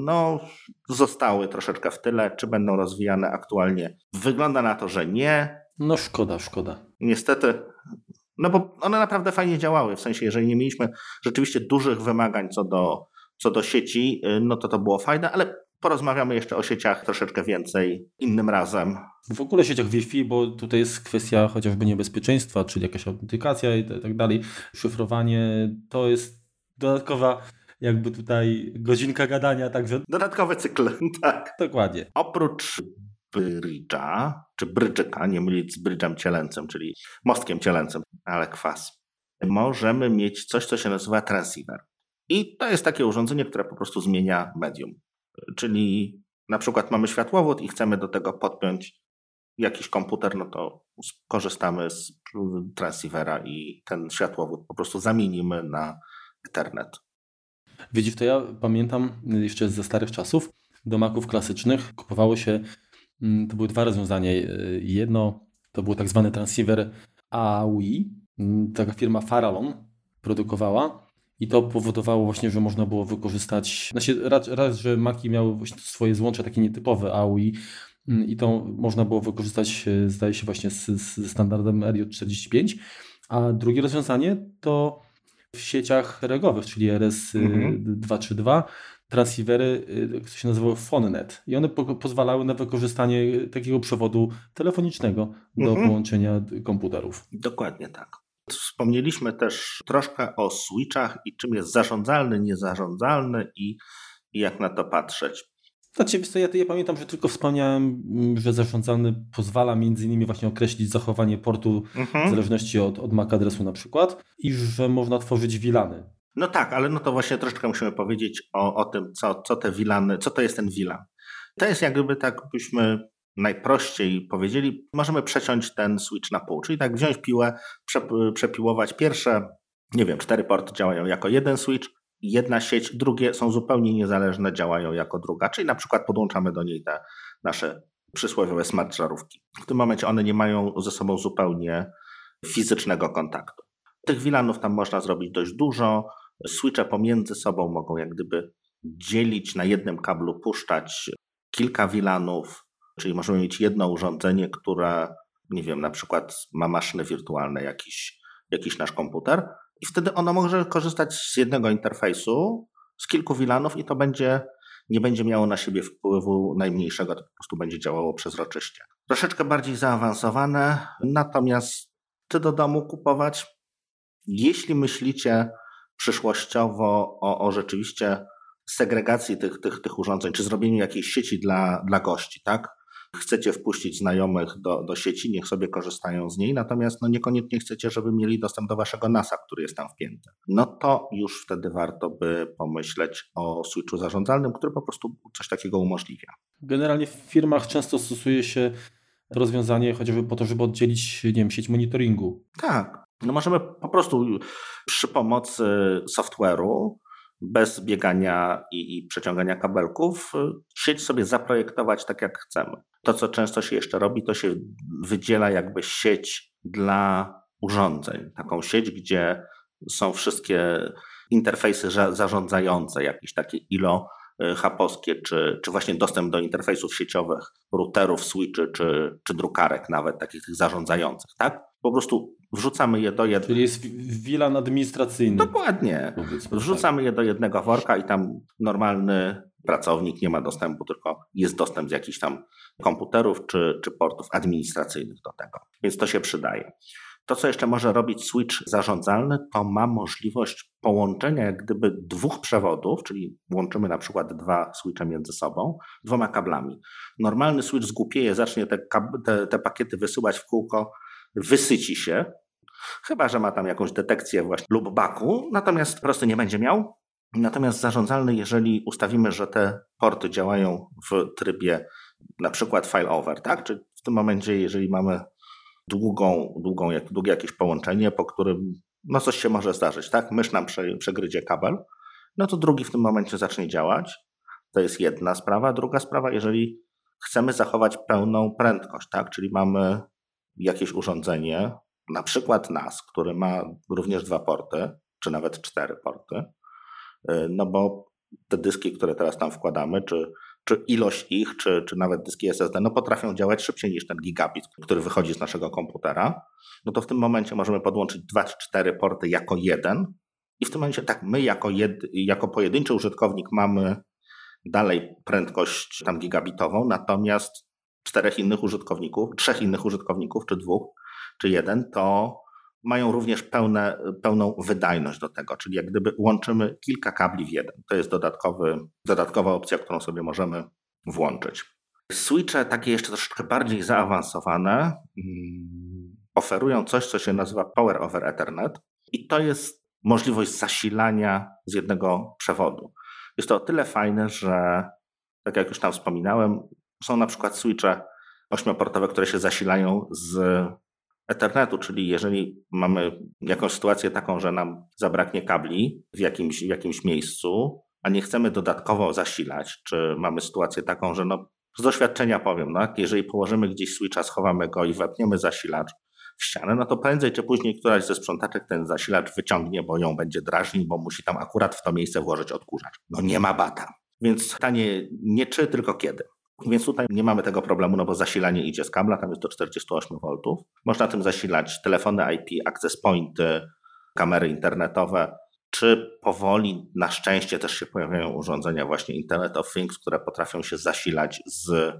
no, zostały troszeczkę w tyle. Czy będą rozwijane aktualnie? Wygląda na to, że nie. No szkoda, szkoda. Niestety, no bo one naprawdę fajnie działały. W sensie, jeżeli nie mieliśmy rzeczywiście dużych wymagań co do, co do sieci, y, no to to było fajne, ale Porozmawiamy jeszcze o sieciach troszeczkę więcej innym razem. W ogóle sieciach Wi-Fi, bo tutaj jest kwestia chociażby niebezpieczeństwa, czyli jakaś autentykacja i tak dalej, szyfrowanie, to jest dodatkowa jakby tutaj godzinka gadania, także... Dodatkowy cykl, tak. Dokładnie. Oprócz brydża, czy brydżyka, nie mylić z brydżem cielęcym, czyli mostkiem cielęcym, ale kwas. Możemy mieć coś, co się nazywa transceiver. I to jest takie urządzenie, które po prostu zmienia medium. Czyli na przykład mamy światłowód i chcemy do tego podpiąć jakiś komputer, no to korzystamy z transceivera i ten światłowód po prostu zamienimy na Ethernet. Widzisz, to ja pamiętam jeszcze ze starych czasów, do Maców klasycznych kupowało się, mm, to były dwa rozwiązania. Jedno to był tak zwany transceiver AUI, mm, taka firma Farallon produkowała i to powodowało właśnie, że można było wykorzystać, znaczy raz, raz że Maki miały swoje złącze takie nietypowe AUI mm, i to można było wykorzystać, e, zdaje się właśnie z, z standardem RJ45, a drugie rozwiązanie to w sieciach regowych, czyli RS232, mhm. transceivery, które się nazywały PhoneNet i one po, pozwalały na wykorzystanie takiego przewodu telefonicznego do mhm. połączenia komputerów. Dokładnie tak. Wspomnieliśmy też troszkę o switchach i czym jest zarządzalny, niezarządzalny i, i jak na to patrzeć. Znaczy, ja, ja pamiętam, że tylko wspomniałem, mm, że zarządzalny pozwala między innymi właśnie określić zachowanie portu mhm. w zależności od, od MAC adresu na przykład i że można tworzyć wilany. No tak, ale no to właśnie troszeczkę musimy powiedzieć o, o tym, co, co te wilany, co to jest ten wilan. To jest jakby tak byśmy najprościej powiedzieli, możemy przeciąć ten switch na pół, czyli tak wziąć piłę, przepiłować pierwsze, nie wiem, cztery porty działają jako jeden switch, jedna sieć, drugie są zupełnie niezależne, działają jako druga, czyli na przykład podłączamy do niej te nasze przysłowiowe smart żarówki. W tym momencie one nie mają ze sobą zupełnie fizycznego kontaktu. Tych wilanów tam można zrobić dość dużo. Switche pomiędzy sobą mogą jak gdyby dzielić na jednym kablu, puszczać kilka wilanów, czyli możemy mieć jedno urządzenie, które, nie wiem, na przykład ma maszyny wirtualne, jakiś, jakiś nasz komputer, i wtedy ono może korzystać z jednego interfejsu, z kilku wilanów i to będzie, nie będzie miało na siebie wpływu najmniejszego, to po prostu będzie działało przezroczyście. Troszeczkę bardziej zaawansowane, natomiast ty do domu kupować, jeśli myślicie przyszłościowo o, o rzeczywiście segregacji tych, tych, tych urządzeń, czy zrobieniu jakiejś sieci dla, dla gości, tak? Chcecie wpuścić znajomych do, do sieci, niech sobie korzystają z niej, natomiast no niekoniecznie chcecie, żeby mieli dostęp do waszego NASA, który jest tam wpięty. No to już wtedy warto by pomyśleć o switchu zarządzalnym, który po prostu coś takiego umożliwia. Generalnie w firmach często stosuje się rozwiązanie chociażby po to, żeby oddzielić nie wiem, sieć monitoringu. Tak. No możemy po prostu przy pomocy software'u bez biegania i, i, przeciągania kabelków, sieć sobie zaprojektować tak, jak chcemy. To, co często się jeszcze robi, to się wydziela jakby sieć dla urządzeń. Taką sieć, gdzie są wszystkie interfejsy zarządzające, jakieś takie ILO y, haposkie, czy, czy właśnie dostęp do interfejsów sieciowych, routerów, switchy, czy, czy drukarek nawet, takich tych zarządzających, tak? Po prostu wrzucamy je do jednego. Czyli jest wilan administracyjny. Dokładnie. Wrzucamy tak. je do jednego worka i tam normalny pracownik nie ma dostępu, tylko jest dostęp z jakichś tam komputerów czy, czy portów administracyjnych do tego. Więc to się przydaje. To, co jeszcze może robić switch zarządzalny, to ma możliwość połączenia jak gdyby dwóch przewodów, czyli łączymy na przykład dwa switche między sobą, dwoma kablami. Normalny switch zgłupieje, zacznie te, te, te pakiety wysyłać w kółko, wysyci się, chyba że ma tam jakąś detekcję właśnie lub baku, natomiast po prostu nie będzie miał. Natomiast zarządzalny, jeżeli ustawimy, że te porty działają w trybie na przykład file tak? Czyli w tym momencie, jeżeli mamy długą, długą, jak, długie jakieś połączenie, po którym no coś się może zdarzyć, tak? Mysz nam prze, przegryzie kabel, no to drugi w tym momencie zacznie działać. To jest jedna sprawa. Druga sprawa, jeżeli chcemy zachować pełną prędkość, tak? Czyli mamy jakieś urządzenie, na przykład NAS, który ma również dwa porty, czy nawet cztery porty, y, no bo te dyski, które teraz tam wkładamy, czy, czy ilość ich, czy, czy nawet dyski SSD, no potrafią działać szybciej niż ten gigabit, który wychodzi z naszego komputera, no to w tym momencie możemy podłączyć dwa czy cztery porty jako jeden i w tym momencie tak, my jako, jed, jako pojedynczy użytkownik mamy dalej prędkość tam gigabitową, natomiast czterech innych użytkowników, trzech innych użytkowników czy dwóch czy jeden, to mają również pełne, pełną wydajność do tego, czyli jak gdyby łączymy kilka kabli w jeden. To jest dodatkowy, dodatkowa opcja, którą sobie możemy włączyć. Switche takie jeszcze troszeczkę bardziej zaawansowane mm, oferują coś, co się nazywa Power over Ethernet i to jest możliwość zasilania z jednego przewodu. Jest to o tyle fajne, że tak jak już tam wspominałem, są na przykład switche ośmioportowe, które się zasilają z Ethernetu, czyli jeżeli mamy jakąś sytuację taką, że nam zabraknie kabli w jakimś, w jakimś miejscu, a nie chcemy dodatkowo zasilać, czy mamy sytuację taką, że no, z doświadczenia powiem, no, jeżeli położymy gdzieś switcha, schowamy go i wepniemy zasilacz w ścianę, no to prędzej czy później któraś ze sprzątaczek ten zasilacz wyciągnie, bo ją będzie drażnił, bo musi tam akurat w to miejsce włożyć odkurzacz. No nie ma bata. Więc pytanie nie czy, tylko kiedy. Więc tutaj nie mamy tego problemu, no bo zasilanie idzie z kabla, tam jest do 48 V. Można tym zasilać telefony IP, access pointy, kamery internetowe, czy powoli, na szczęście też się pojawiają urządzenia właśnie Internet of Things, które potrafią się zasilać z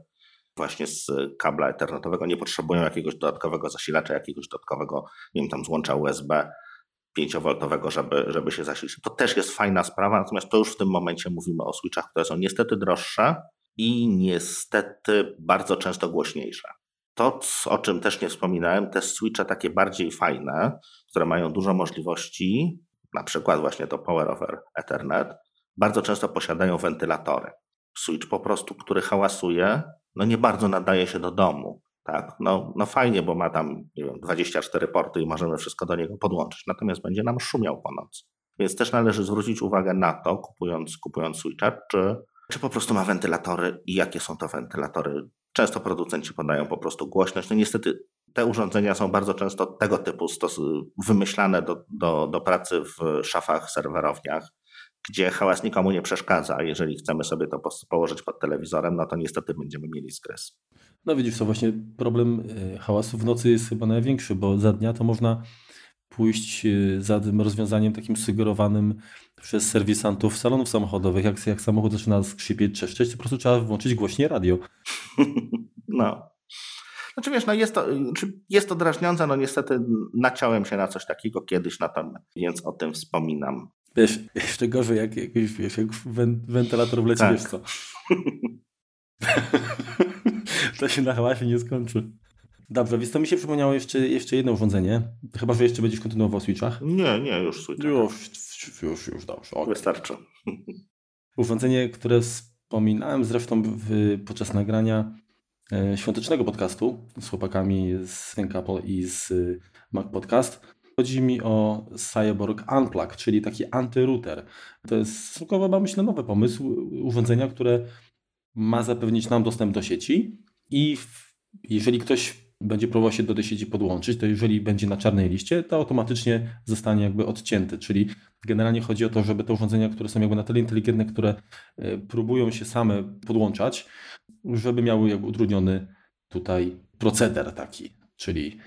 właśnie z kabla internetowego, nie potrzebują jakiegoś dodatkowego zasilacza, jakiegoś dodatkowego, nie wiem, tam złącza USB 5V, żeby, żeby się zasilić. To też jest fajna sprawa, natomiast to już w tym momencie mówimy o switchach, które są niestety droższe, i niestety bardzo często głośniejsze. To, o czym też nie wspominałem, te switche takie bardziej fajne, które mają dużo możliwości, na przykład właśnie to Power over Ethernet, bardzo często posiadają wentylatory. Switch po prostu, który hałasuje, no nie bardzo nadaje się do domu. Tak, no, no fajnie, bo ma tam nie wiem, 24 porty i możemy wszystko do niego podłączyć, natomiast będzie nam szumiał po nocy. Więc też należy zwrócić uwagę na to, kupując, kupując switcha, czy, czy po prostu ma wentylatory i jakie są to wentylatory. Często producenci podają po prostu głośność. No niestety te urządzenia są bardzo często tego typu stos- wymyślane do, do, do pracy w szafach, serwerowniach, gdzie hałas nikomu nie przeszkadza. Jeżeli chcemy sobie to położyć pod telewizorem, no to niestety będziemy mieli skres. No widzisz, to właśnie problem e, hałasu w nocy jest chyba największy, bo za dnia to można pójść e, za tym rozwiązaniem takim sugerowanym przez serwisantów salonów samochodowych. Jak, jak samochód zaczyna skrzypieć, trzeszczeć, to po prostu trzeba włączyć głośniej radio. No. Znaczy wiesz, no jest to, jest to drażniące, no niestety naciąłem się na coś takiego kiedyś, na to, więc o tym wspominam. Wiesz, jeszcze gorzej, jak, jak, wiesz, jak wentylator wleci, tak. wiesz co. to się na hałasie nie skończy. Dobrze, więc to mi się przypomniało jeszcze, jeszcze jedno urządzenie. Chyba, że jeszcze będziesz kontynuował w Switchach. Nie, nie, już Switchach. Już, już, już, dobrze. Okay. Wystarczy. Urządzenie, które wspominałem zresztą w, podczas nagrania e, świątecznego podcastu z chłopakami z Think Apple i z e, Mac Podcast. Chodzi mi o Cyborg Unplug, czyli taki antyrouter. To jest stosunkowo, myślę, nowy pomysł urządzenia, które ma zapewnić nam dostęp do sieci i jeżeli ktoś będzie próbował się do tej sieci podłączyć, to jeżeli będzie na czarnej liście, to automatycznie zostanie jakby odcięty. Czyli generalnie chodzi o to, żeby te urządzenia, które są jakby na tyle inteligentne, które e, próbują się same podłączać, żeby miały jakby utrudniony tutaj proceder taki, czyli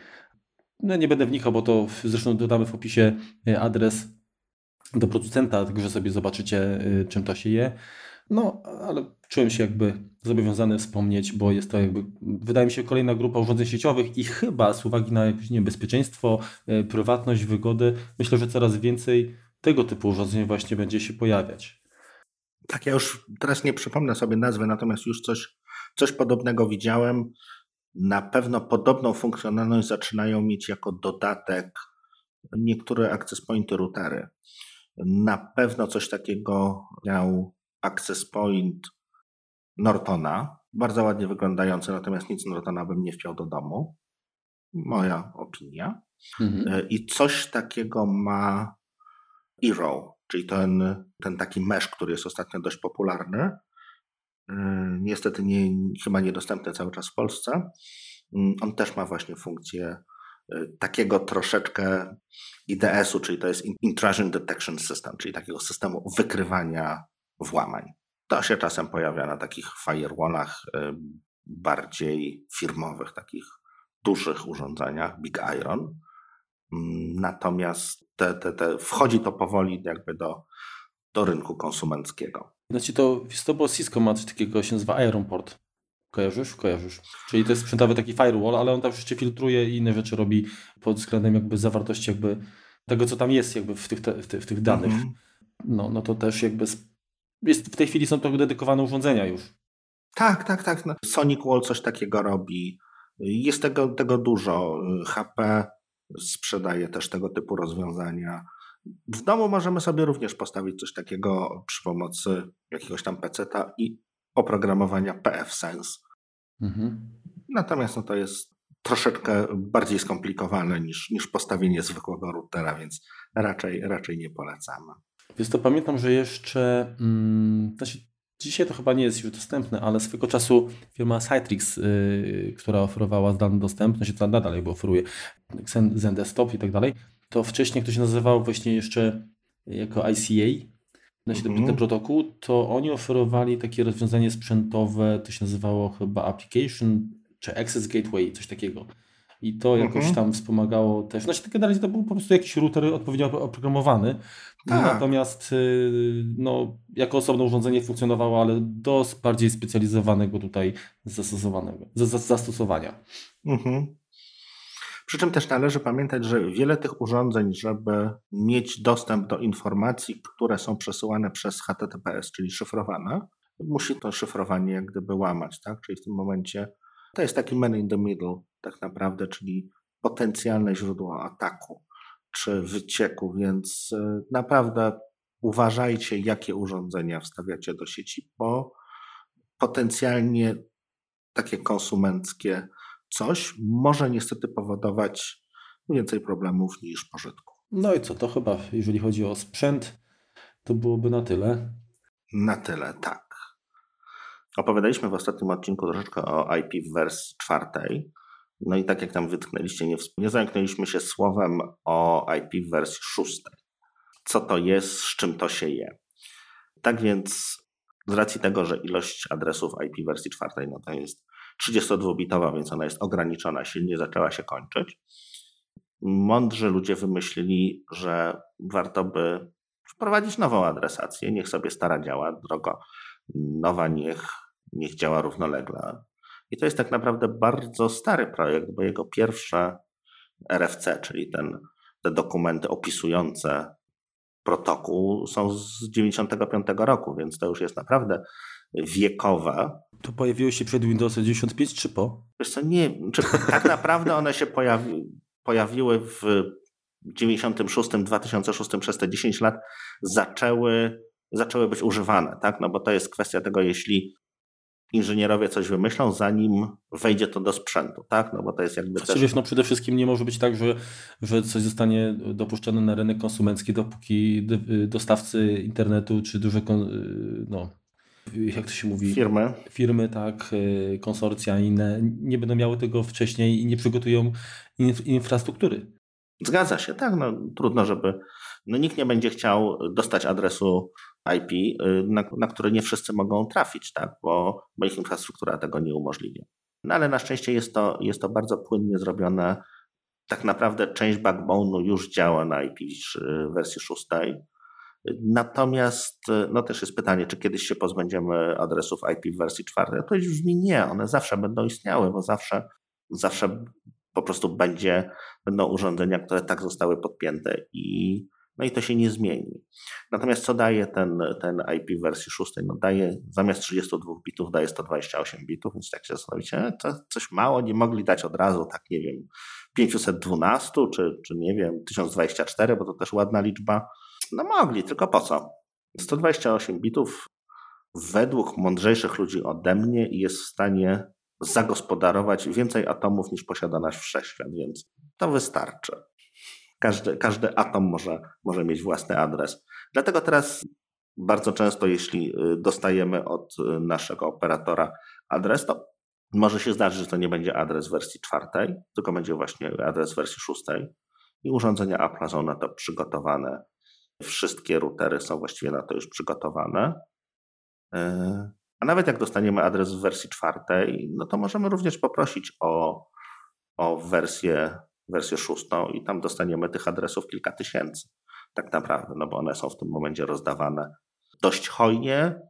no nie będę wnikał, bo to zresztą dodamy w opisie e, adres do producenta, także sobie zobaczycie e, czym to się je. No, ale czułem się jakby zobowiązany wspomnieć, bo jest to jakby, wydaje mi się, kolejna grupa urządzeń sieciowych i chyba z uwagi na jakieś niebezpieczeństwo, e, prywatność, wygodę, myślę, że coraz więcej tego typu urządzeń właśnie będzie się pojawiać. Tak, ja już teraz nie przypomnę sobie nazwy, natomiast już coś, coś podobnego widziałem. Na pewno podobną funkcjonalność zaczynają mieć jako dodatek niektóre access pointy routery. Na pewno coś takiego miał access point Nortona, bardzo ładnie wyglądający, natomiast nic Nortona bym nie chciał do domu. Moja opinia. Mhm. E, I coś takiego ma Eero, czyli ten, ten taki mesh, który jest ostatnio dość popularny. E, niestety nie, chyba niedostępny cały czas w Polsce. Mm, on też ma właśnie funkcję e, takiego troszeczkę IDS-u, czyli to jest Intrusion Detection System, czyli takiego systemu wykrywania włamań. To się czasem pojawia na takich firewallach bardziej firmowych, takich dużych urządzeniach, Big Iron. Mm, natomiast te, te, te, wchodzi to powoli jakby do, do rynku konsumenckiego. Znaczy to, to było Cisco ma coś takiego, się nazywa Ironport. Kojarzysz? Kojarzysz. Czyli to jest sprzętowy taki firewall, ale on tam jeszcze filtruje i inne rzeczy robi pod względem jakby zawartości jakby tego, co tam jest jakby w tych, w tych, w tych danych. Mm -hmm. No, no to też jakby jest, w tej chwili są to dedykowane urządzenia już. Tak, tak, tak. No, Sonic Wall coś takiego robi. Jest tego, tego dużo. HP sprzedaje też tego typu rozwiązania. W domu możemy sobie również postawić coś takiego przy pomocy jakiegoś tam PC-a i oprogramowania PF-Sense. Mhm. Natomiast no, to jest troszeczkę bardziej skomplikowane niż, niż postawienie zwykłego routera, więc raczej, raczej nie polecamy. Więc to pamiętam, że jeszcze, mm, znaczy dzisiaj to chyba nie jest już dostępne, ale swego czasu firma Citrix, yy, która oferowała zdalny dostęp, no się to nadal jakby oferuje, Zen Desktop i tak dalej, to wcześniej ktoś nazywał właśnie jeszcze jako ICA, na 7 mm -hmm. protokół, to oni oferowali takie rozwiązanie sprzętowe, to się nazywało chyba Application czy Access Gateway, coś takiego. I to jakoś mhm. tam wspomagało też. Znaczy, tak generalnie to był po prostu jakiś router odpowiednio oprogramowany. Tak. Natomiast y, no, jako osobne urządzenie funkcjonowało, ale do bardziej specjalizowanego tutaj zastosowanego, zastosowania. Mhm. Przy czym też należy pamiętać, że wiele tych urządzeń, żeby mieć dostęp do informacji, które są przesyłane przez HTTPS, czyli szyfrowane, musi to szyfrowanie jak gdyby łamać, tak? Czyli w tym momencie to jest taki man in the middle tak naprawdę, czyli potencjalne źródło ataku czy wycieku, więc e, naprawdę uważajcie, jakie urządzenia wstawiacie do sieci, bo potencjalnie takie konsumenckie coś może niestety powodować więcej problemów niż pożytku. No i co, to chyba, jeżeli chodzi o sprzęt, to byłoby na tyle. Na tyle, tak. Opowiadaliśmy w ostatnim odcinku troszeczkę o IP w wersji czwartej. No i tak jak tam wytknęliście, nie, nie się słowem o IP w wersji szóstej. Co to jest, z czym to się je. Tak więc z racji tego, że ilość adresów IP wersji czwartej no to jest 32-bitowa, więc ona jest ograniczona, silnie zaczęła się kończyć. Mądrzy ludzie wymyślili, że warto by wprowadzić nową adresację. Niech sobie stara działa, drogo nowa niech, niech działa równolegle. I to jest tak naprawdę bardzo stary projekt, bo jego pierwsze RFC, czyli ten, te dokumenty opisujące protokół są z 95 roku, więc to już jest naprawdę wiekowe. To pojawiły się przed Windowsem 95 czy po? Wiesz co, nie, czy tak naprawdę one się pojawi, pojawiły w 96, 2006 przez te 10 lat zaczęły, zaczęły być używane, tak? No bo to jest kwestia tego, jeśli inżynierowie coś wymyślą, zanim wejdzie to do sprzętu, tak? No bo to jest jakby znaczy, też... Wiesz, no przede wszystkim nie może być tak, że, że coś zostanie dopuszczone na rynek konsumencki, dopóki dostawcy internetu czy duże, no, jak to się mówi? Firmy. Firmy, tak, konsorcja inne nie będą miały tego wcześniej i nie przygotują infrastruktury. Zgadza się, tak. No, trudno, żeby. No, nikt nie będzie chciał dostać adresu IP, y, na, na który nie wszyscy mogą trafić, tak? bo, bo ich infrastruktura tego nie umożliwia. No ale na szczęście jest to, jest to bardzo płynnie zrobione. Tak naprawdę część backbone'u już działa na IP w wersji szóstej. Natomiast y, no też jest pytanie, czy kiedyś się pozbędziemy adresów IP w wersji czwartej. Odpowiedź brzmi nie, one zawsze będą istniały, bo zawsze, zawsze po prostu będzie, będą urządzenia, które tak zostały podpięte i, no i to się nie zmieni. Natomiast co daje ten, ten IP wersji 6? No daje zamiast 32 bitów daje 128 bitów, więc tak się zastanowicie, to coś mało, nie mogli dać od razu, tak nie wiem, 512 czy, czy nie wiem, 1024, bo to też ładna liczba. No mogli, tylko po co? 128 bitów według mądrzejszych ludzi ode mnie jest w stanie zagospodarować więcej atomów niż posiada nasz wszechświat, więc to wystarczy. Każdy, każdy atom może, może mieć własny adres. Dlatego teraz bardzo często, jeśli y, dostajemy od y, naszego operatora adres, to może się zdarzyć, że to nie będzie adres wersji czwartej, tylko będzie właśnie adres wersji szóstej. I urządzenia Apple są na to przygotowane. Wszystkie routery są właściwie na to już przygotowane. Y, a nawet jak dostaniemy adres w wersji czwartej, no to możemy również poprosić o, o wersję, wersję szóstą i tam dostaniemy tych adresów kilka tysięcy tak naprawdę, no bo one są w tym momencie rozdawane dość hojnie,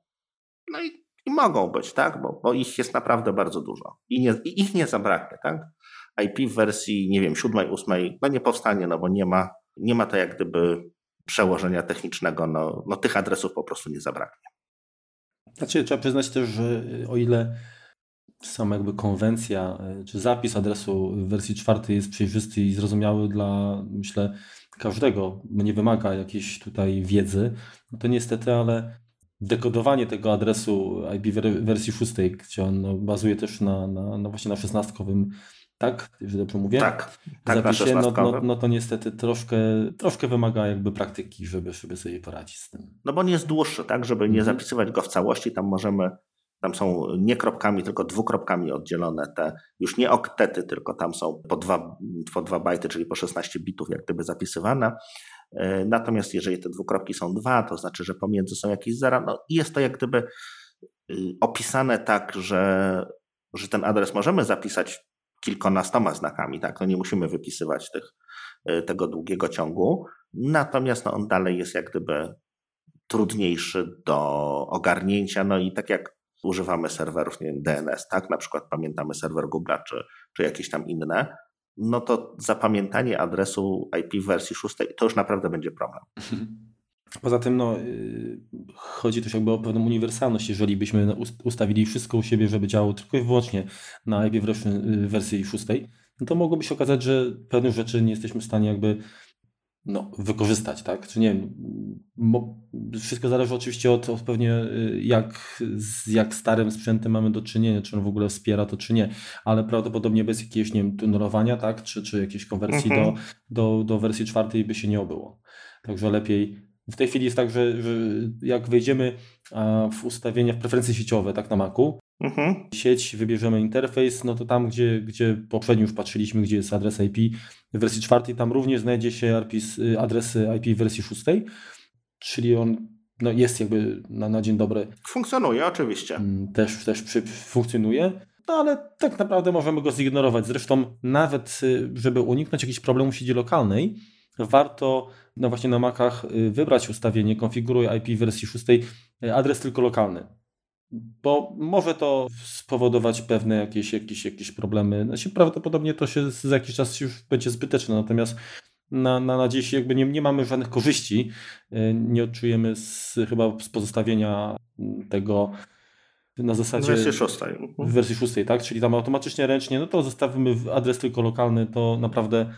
no i, i mogą być, tak, bo, bo ich jest naprawdę bardzo dużo i, nie, i ich nie zabraknie, tak. IP w wersji, nie wiem, siódmej, ósmej, no nie powstanie, no bo nie ma, nie ma to jak gdyby przełożenia technicznego, no, no tych adresów po prostu nie zabraknie. Znaczy, trzeba przyznać też, że o ile sama jakby konwencja, czy zapis adresu w wersji czwartej jest przejrzysty i zrozumiały dla, myślę, każdego, nie wymaga jakiejś tutaj wiedzy, no to niestety, ale dekodowanie tego adresu IP wersji szóstej, gdzie on no, bazuje też na, na, na właśnie na szesnastkowym tak? Jeżeli dobrze mówię? Tak, tak zapisie, no, no, no, to niestety troszkę, troszkę wymaga jakby praktyki, żeby, żeby sobie poradzić z tym. No bo nie jest dłuższy, tak? Żeby nie mhm. zapisywać go w całości, tam możemy, tam są nie kropkami, tylko dwukropkami oddzielone te, już nie oktety, tylko tam są po dwa, po dwa bajty, czyli po 16 bitów jak gdyby zapisywane. E, natomiast jeżeli te dwukropki są dwa, to znaczy, że pomiędzy są jakieś zera, no i jest to jak gdyby y, opisane tak, że, że ten adres możemy zapisać kilkunastoma znakami, tak? No nie musimy wypisywać tych, y, tego długiego ciągu. Natomiast no, on dalej jest jak gdyby trudniejszy do ogarnięcia. No i tak jak używamy serwerów, nie wiem, DNS, tak? Na przykład pamiętamy serwer Google czy, czy jakieś tam inne, no to zapamiętanie adresu IP w wersji szóstej to już naprawdę będzie problem. Poza tym no, y, chodzi też jakby o pewną uniwersalność. Jeżeli byśmy ustawili wszystko u siebie, żeby działało tylko i wyłącznie na IP wersji 6, no to mogłoby się okazać, że pewnych rzeczy nie jesteśmy w stanie jakby no, wykorzystać, tak? Czy nie wiem, wszystko zależy oczywiście od, od pewnie y, jak, z jak starym sprzętem mamy do czynienia, czy on w ogóle wspiera to, czy nie, ale prawdopodobnie bez jakiegoś, nie wiem, tunelowania, tak? Czy, czy jakiejś konwersji mhm. do, do, do wersji czwartej by się nie obyło. Także lepiej. W tej chwili jest tak, że, że jak wejdziemy w ustawienia, w preferencje sieciowe, tak na Macu, Mhm. Sieć, wybierzemy interfejs, no to tam, gdzie, gdzie poprzednio już patrzyliśmy, gdzie jest adres IP w wersji czwartej, tam również znajdzie się y, adres IP w wersji szóstej, czyli on no, jest jakby na, na dzień dobry. Funkcjonuje, oczywiście. Mm, też, też przy, funkcjonuje. No ale tak naprawdę możemy go zignorować. Zresztą nawet, y, żeby uniknąć jakichś problemów w sieci lokalnej, warto no właśnie na Macach y, wybrać ustawienie konfiguruj IP w wersji 6 adres tylko lokalny bo może to spowodować pewne jakieś, jakieś, jakieś problemy. Znaczy, prawdopodobnie to się za jakiś czas już będzie zbyteczne, natomiast na, na, na dziś jakby nie, nie mamy żadnych korzyści, e, nie odczujemy z, chyba z pozostawienia tego na zasadzie... W wersji szóstej. W wersji szóstej, tak? Czyli tam automatycznie, ręcznie, no to zostawimy adres tylko lokalny, to naprawdę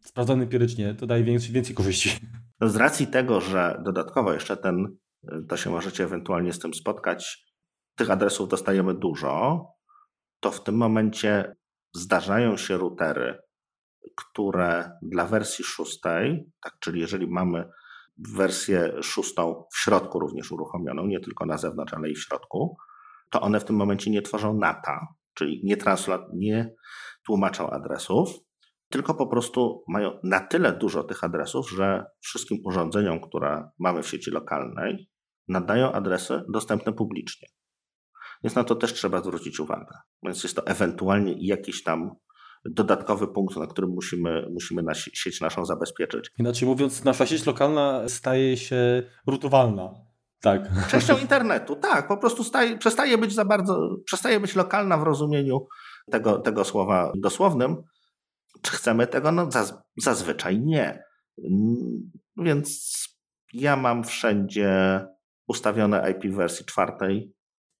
sprawdzony empirycznie, to daje więcej, więcej korzyści. Z racji tego, że dodatkowo jeszcze ten to się możecie ewentualnie z tym spotkać. Tych adresów dostajemy dużo, to w tym momencie zdarzają się routery, które dla wersji szóstej, tak, czyli jeżeli mamy wersję szóstą w środku również uruchomioną, nie tylko na zewnątrz, ale i w środku, to one w tym momencie nie tworzą NATA, czyli nie, nie tłumaczą adresów, tylko po prostu mają na tyle dużo tych adresów, że wszystkim urządzeniom, które mamy w sieci lokalnej, nadają adresy dostępne publicznie. Więc na to też trzeba zwrócić uwagę. Więc jest to ewentualnie jakiś tam dodatkowy punkt, na którym musimy, musimy na sieć naszą zabezpieczyć. Inaczej mówiąc, nasza sieć lokalna staje się rutowalna. Tak. Częścią internetu, tak. Po prostu staje, przestaje być za bardzo, przestaje być lokalna w rozumieniu tego, tego słowa dosłownym. Czy chcemy tego? No zaz, zazwyczaj nie. Mm, więc ja mam wszędzie ustawione IP w wersji czwartej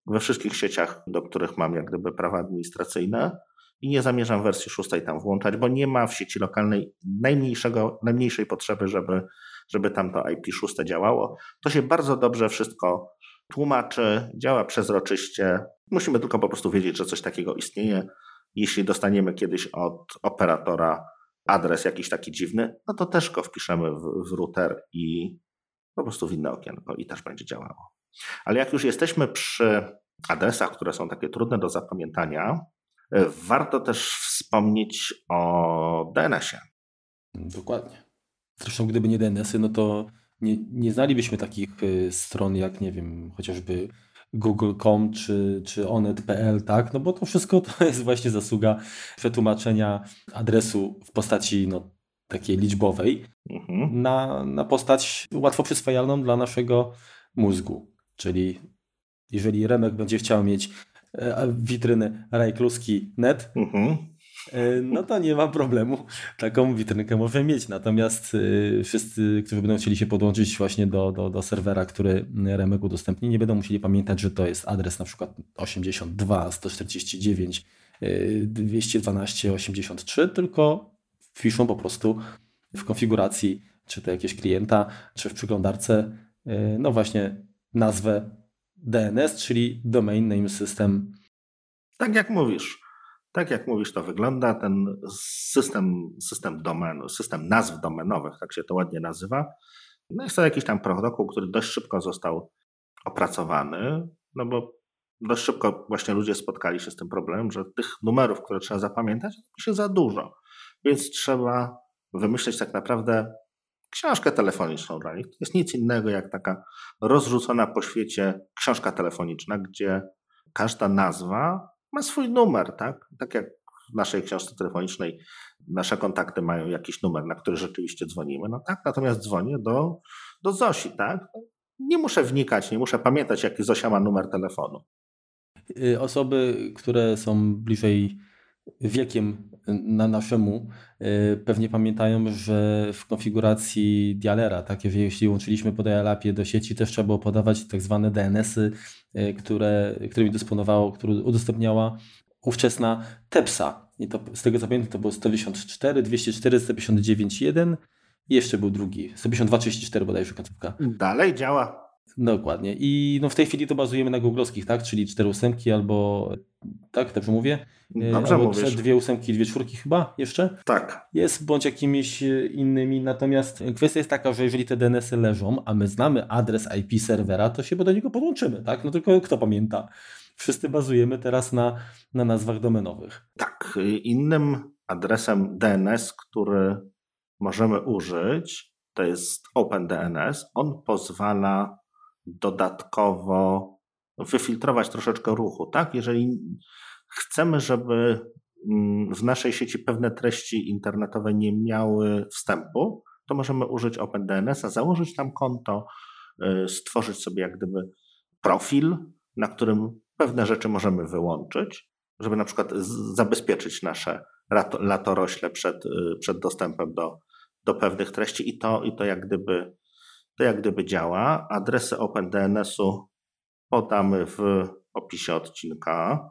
we wszystkich sieciach, do których mam jak gdyby prawa administracyjne i nie zamierzam wersji szóstej tam włączać, bo nie ma w sieci lokalnej najmniejszego, najmniejszej potrzeby, żeby, żeby tam to IP6 działało. To się bardzo dobrze wszystko tłumaczy, działa przezroczyście. Musimy tylko po prostu wiedzieć, że coś takiego istnieje. Jeśli dostaniemy kiedyś od operatora adres jakiś taki dziwny, no to też go wpiszemy w, w router i po prostu w inne okienko i też będzie działało. Ale jak już jesteśmy przy adresach, które są takie trudne do zapamiętania, e, warto też wspomnieć o DNS-ie. Dokładnie. Zresztą gdyby nie DNS-y, no to nie, nie znalibyśmy takich e, stron jak, nie wiem, chociażby google.com czy, czy onet.pl, tak? No bo to wszystko to jest właśnie zasługa przetłumaczenia adresu w postaci no, takiej liczbowej mhm. na, na postać łatwo przyswajalną dla naszego mózgu. Czyli jeżeli Remek będzie chciał mieć e, witrynę rajkluski.net, mhm. E, no to nie ma problemu. Taką witrynkę może mieć. Natomiast e, wszyscy, którzy będą chcieli się podłączyć właśnie do, do, do serwera, który Remek udostępni, nie będą musieli pamiętać, że to jest adres na przykład 82 149 212 83, tylko wpiszą po prostu w konfiguracji, czy to jakieś klienta, czy w przeglądarce, y, no właśnie nazwę DNS, czyli Domain Name System. Tak jak mówisz. Tak jak mówisz, to wygląda. Ten system, system domen, system nazw domenowych, tak się to ładnie nazywa. No jest to jakiś tam protokół, który dość szybko został opracowany, no bo dość szybko właśnie ludzie spotkali się z tym problemem, że tych numerów, które trzeba zapamiętać, się za dużo. Więc trzeba wymyśleć tak naprawdę książkę telefoniczną dla nich. To jest nic innego jak taka rozrzucona po świecie książka telefoniczna, gdzie każda nazwa ma swój numer, tak? Tak jak w naszej książce telefonicznej nasze kontakty mają jakiś numer, na który rzeczywiście dzwonimy. No tak, natomiast dzwonię do, do Zosi, tak? Nie muszę wnikać, nie muszę pamiętać, jaki Zosia ma numer telefonu. Y, osoby, które są bliżej wiekiem na naszemu y, pewnie pamiętają, że w konfiguracji dialera, tak, jeśli łączyliśmy po dialapie do sieci, też trzeba było podawać tak zwane DNS-y, y, które, którymi dysponowało, które udostępniała ówczesna TEPSA. I to, z tego co pamiętam, to było 154, 204, 159.1 i jeszcze był drugi, 152.34 bodajże końcówka. Dalej działa. Dokładnie. I no w tej chwili to bazujemy na googlowskich, tak? Czyli cztery ósemki albo, tak, dobrze mówię? E, dobrze albo mówisz. dwie ósemki, dwie czwórki chyba jeszcze? Tak. Jest, bądź jakimiś e, innymi. Natomiast kwestia jest taka, że jeżeli te DNS-y leżą, a my znamy adres IP serwera, to się do niego podłączymy, tak? No tylko kto pamięta? Wszyscy bazujemy teraz na, na nazwach domenowych. Tak. Innym adresem DNS, który możemy użyć, to jest OpenDNS. On pozwala dodatkowo wyfiltrować troszeczkę ruchu, tak? Jeżeli chcemy, żeby mm, w naszej sieci pewne treści internetowe nie miały wstępu, to możemy użyć OpenDNS-a, założyć tam konto, y, stworzyć sobie jak gdyby profil, na którym pewne rzeczy możemy wyłączyć, żeby na przykład zabezpieczyć nasze latorośle przed, y, przed dostępem do, do pewnych treści i to, i to jak gdyby to jak gdyby działa. Adresy OpenDNS-u podamy w opisie odcinka,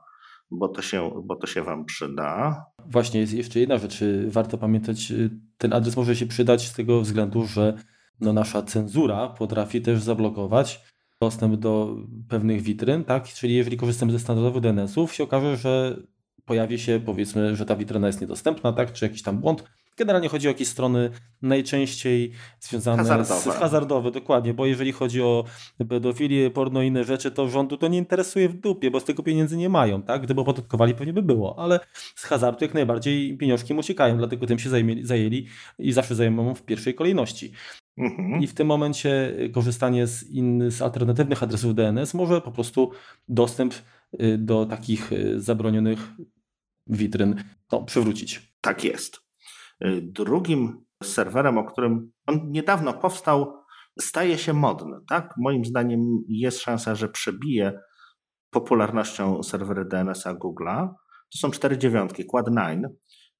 bo to, się, bo to się Wam przyda. Właśnie jest jeszcze jedna rzecz, warto pamiętać, ten adres może się przydać z tego względu, że no nasza cenzura potrafi też zablokować dostęp do pewnych witryn, tak? Czyli jeżeli korzystamy ze standardowych DNS-ów, się okaże, że pojawi się powiedzmy, że ta witryna jest niedostępna, tak? Czy jakiś tam błąd, Generalnie chodzi o jakieś strony najczęściej związane hazardowe. z hazardowe, dokładnie, bo jeżeli chodzi o pedofilię, porno i inne rzeczy, to rządu to nie interesuje w dupie, bo z tego pieniędzy nie mają, tak? Gdyby opodatkowali, pewnie by było, ale z hazardu jak najbardziej pieniążki mu uciekają, dlatego tym się zajęli, zajęli i zawsze zajmą w pierwszej kolejności. Mhm. I w tym momencie korzystanie z, in, z alternatywnych adresów DNS może po prostu dostęp y, do takich y, zabronionych witryn no, przywrócić. Tak jest. Y, drugim serwerem, o którym on niedawno powstał, staje się modny. Tak? Moim zdaniem jest szansa, że przebije popularnością serwery DNS-a Google'a. To są cztery dziewiątki, Quad9,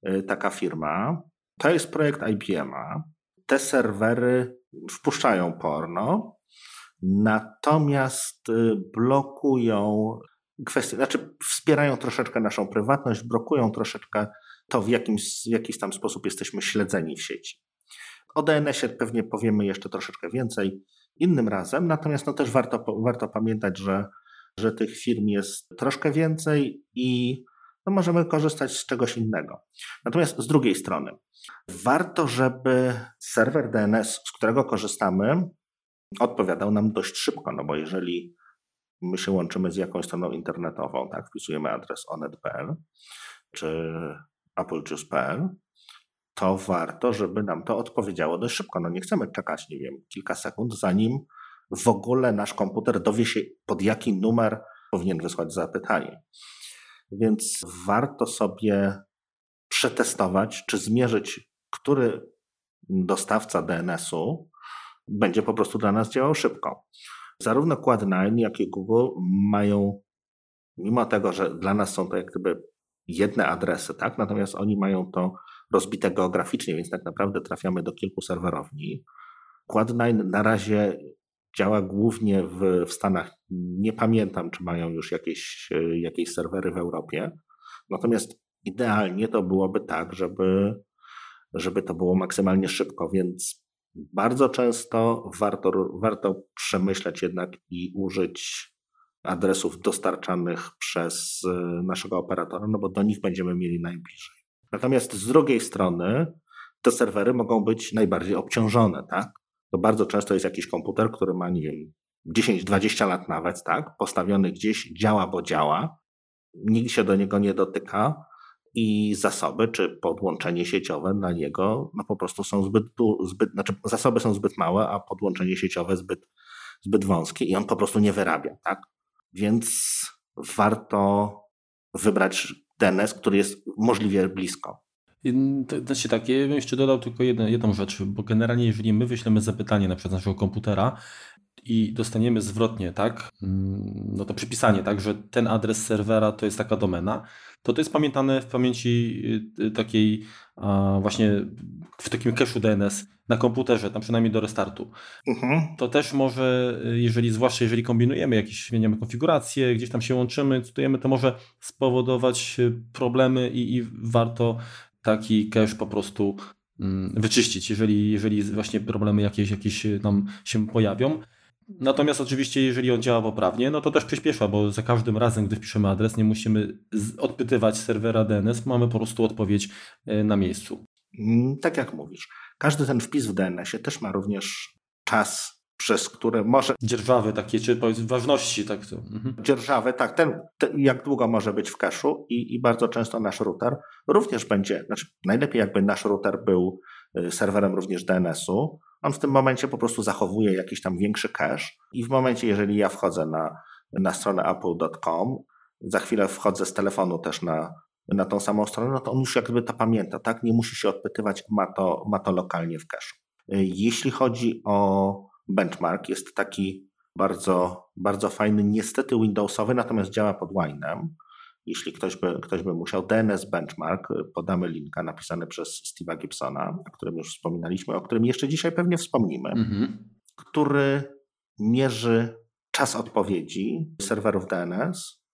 y, taka firma. To jest projekt IBM-a. Te serwery wpuszczają porno, natomiast y, blokują kwestie, znaczy wspierają troszeczkę naszą prywatność, blokują troszeczkę to w, jakimś, w jakiś tam sposób jesteśmy śledzeni w sieci. O DNS-ie pewnie powiemy jeszcze troszeczkę więcej innym razem, natomiast no też warto, warto pamiętać, że, że tych firm jest troszkę więcej i no możemy korzystać z czegoś innego. Natomiast z drugiej strony, warto, żeby serwer DNS, z którego korzystamy, odpowiadał nam dość szybko, no bo jeżeli my się łączymy z jakąś stroną internetową, tak, wpisujemy adres onet.pl czy applejuice.pl, to warto, żeby nam to odpowiedziało dość szybko. No nie chcemy czekać, nie wiem, kilka sekund, zanim w ogóle nasz komputer dowie się, pod jaki numer powinien wysłać zapytanie. Więc warto sobie przetestować, czy zmierzyć, który dostawca DNS-u będzie po prostu dla nas działał szybko. Zarówno Quad9, jak i Google mają, mimo tego, że dla nas są to jak gdyby jedne adresy, tak? Natomiast oni mają to rozbite geograficznie, więc tak naprawdę trafiamy do kilku serwerowni. Quad9 na razie działa głównie w, w Stanach. Nie pamiętam, czy mają już jakieś, jakieś serwery w Europie. Natomiast idealnie to byłoby tak, żeby, żeby to było maksymalnie szybko, więc bardzo często warto, warto przemyśleć jednak i użyć adresów dostarczanych przez y, naszego operatora, no bo do nich będziemy mieli najbliżej. Natomiast z drugiej strony te serwery mogą być najbardziej obciążone, tak? To bardzo często jest jakiś komputer, który ma, nie wiem, 10-20 lat nawet, tak? Postawiony gdzieś, działa, bo działa. Nikt się do niego nie dotyka i zasoby czy podłączenie sieciowe na niego no po prostu są zbyt, zbyt znaczy zasoby są zbyt małe, a podłączenie sieciowe zbyt, zbyt wąskie i on po prostu nie wyrabia, tak? Więc warto wybrać DNS, który jest możliwie blisko. Znaczy tak, ja bym jeszcze dodał tylko jedną, jedną rzecz, bo generalnie jeżeli my wyślemy zapytanie na przykład naszego komputera i dostaniemy zwrotnie, tak, mm, no to przypisanie, tak, że ten adres serwera to jest taka domena, to to jest pamiętane w pamięci y, takiej właśnie w takim cache'u DNS na komputerze, tam przynajmniej do restartu. Mhm. To też może, jeżeli zwłaszcza jeżeli kombinujemy jakieś, zmieniamy konfigurację, gdzieś tam się łączymy, cytujemy, to może spowodować problemy i, i warto taki cache po prostu mm, wyczyścić, jeżeli, jeżeli właśnie problemy jakieś, jakieś nam się pojawią. Natomiast oczywiście, jeżeli on działa poprawnie, no to też przyspiesza, bo za każdym razem, gdy wpiszemy adres, nie musimy odpytywać serwera DNS, mamy po prostu odpowiedź e, na miejscu. Mm, tak jak mówisz. Każdy ten wpis w DNS-ie też ma również czas, przez który może. Dzierżawy takie, czy ważności, tak to. Mhm. Dzierżawy, tak. Ten, ten, jak długo może być w kaszu i, i bardzo często nasz router również będzie, znaczy najlepiej jakby nasz router był y, serwerem również DNS-u, on w tym momencie po prostu zachowuje jakiś tam większy cache i w momencie, jeżeli ja wchodzę na, na stronę apple.com, za chwilę wchodzę z telefonu też na, na tą samą stronę, no to on już jakby to pamięta, tak? Nie musi się odpytywać, ma to, ma to lokalnie w cache. Jeśli chodzi o benchmark, jest taki bardzo, bardzo fajny, niestety Windowsowy, natomiast działa pod Wine'em. Jeśli ktoś by, ktoś by musiał, DNS Benchmark, podamy linka napisany przez Steve'a Gibsona, o którym już wspominaliśmy, o którym jeszcze dzisiaj pewnie wspomnimy, mhm. który mierzy czas odpowiedzi serwerów DNS,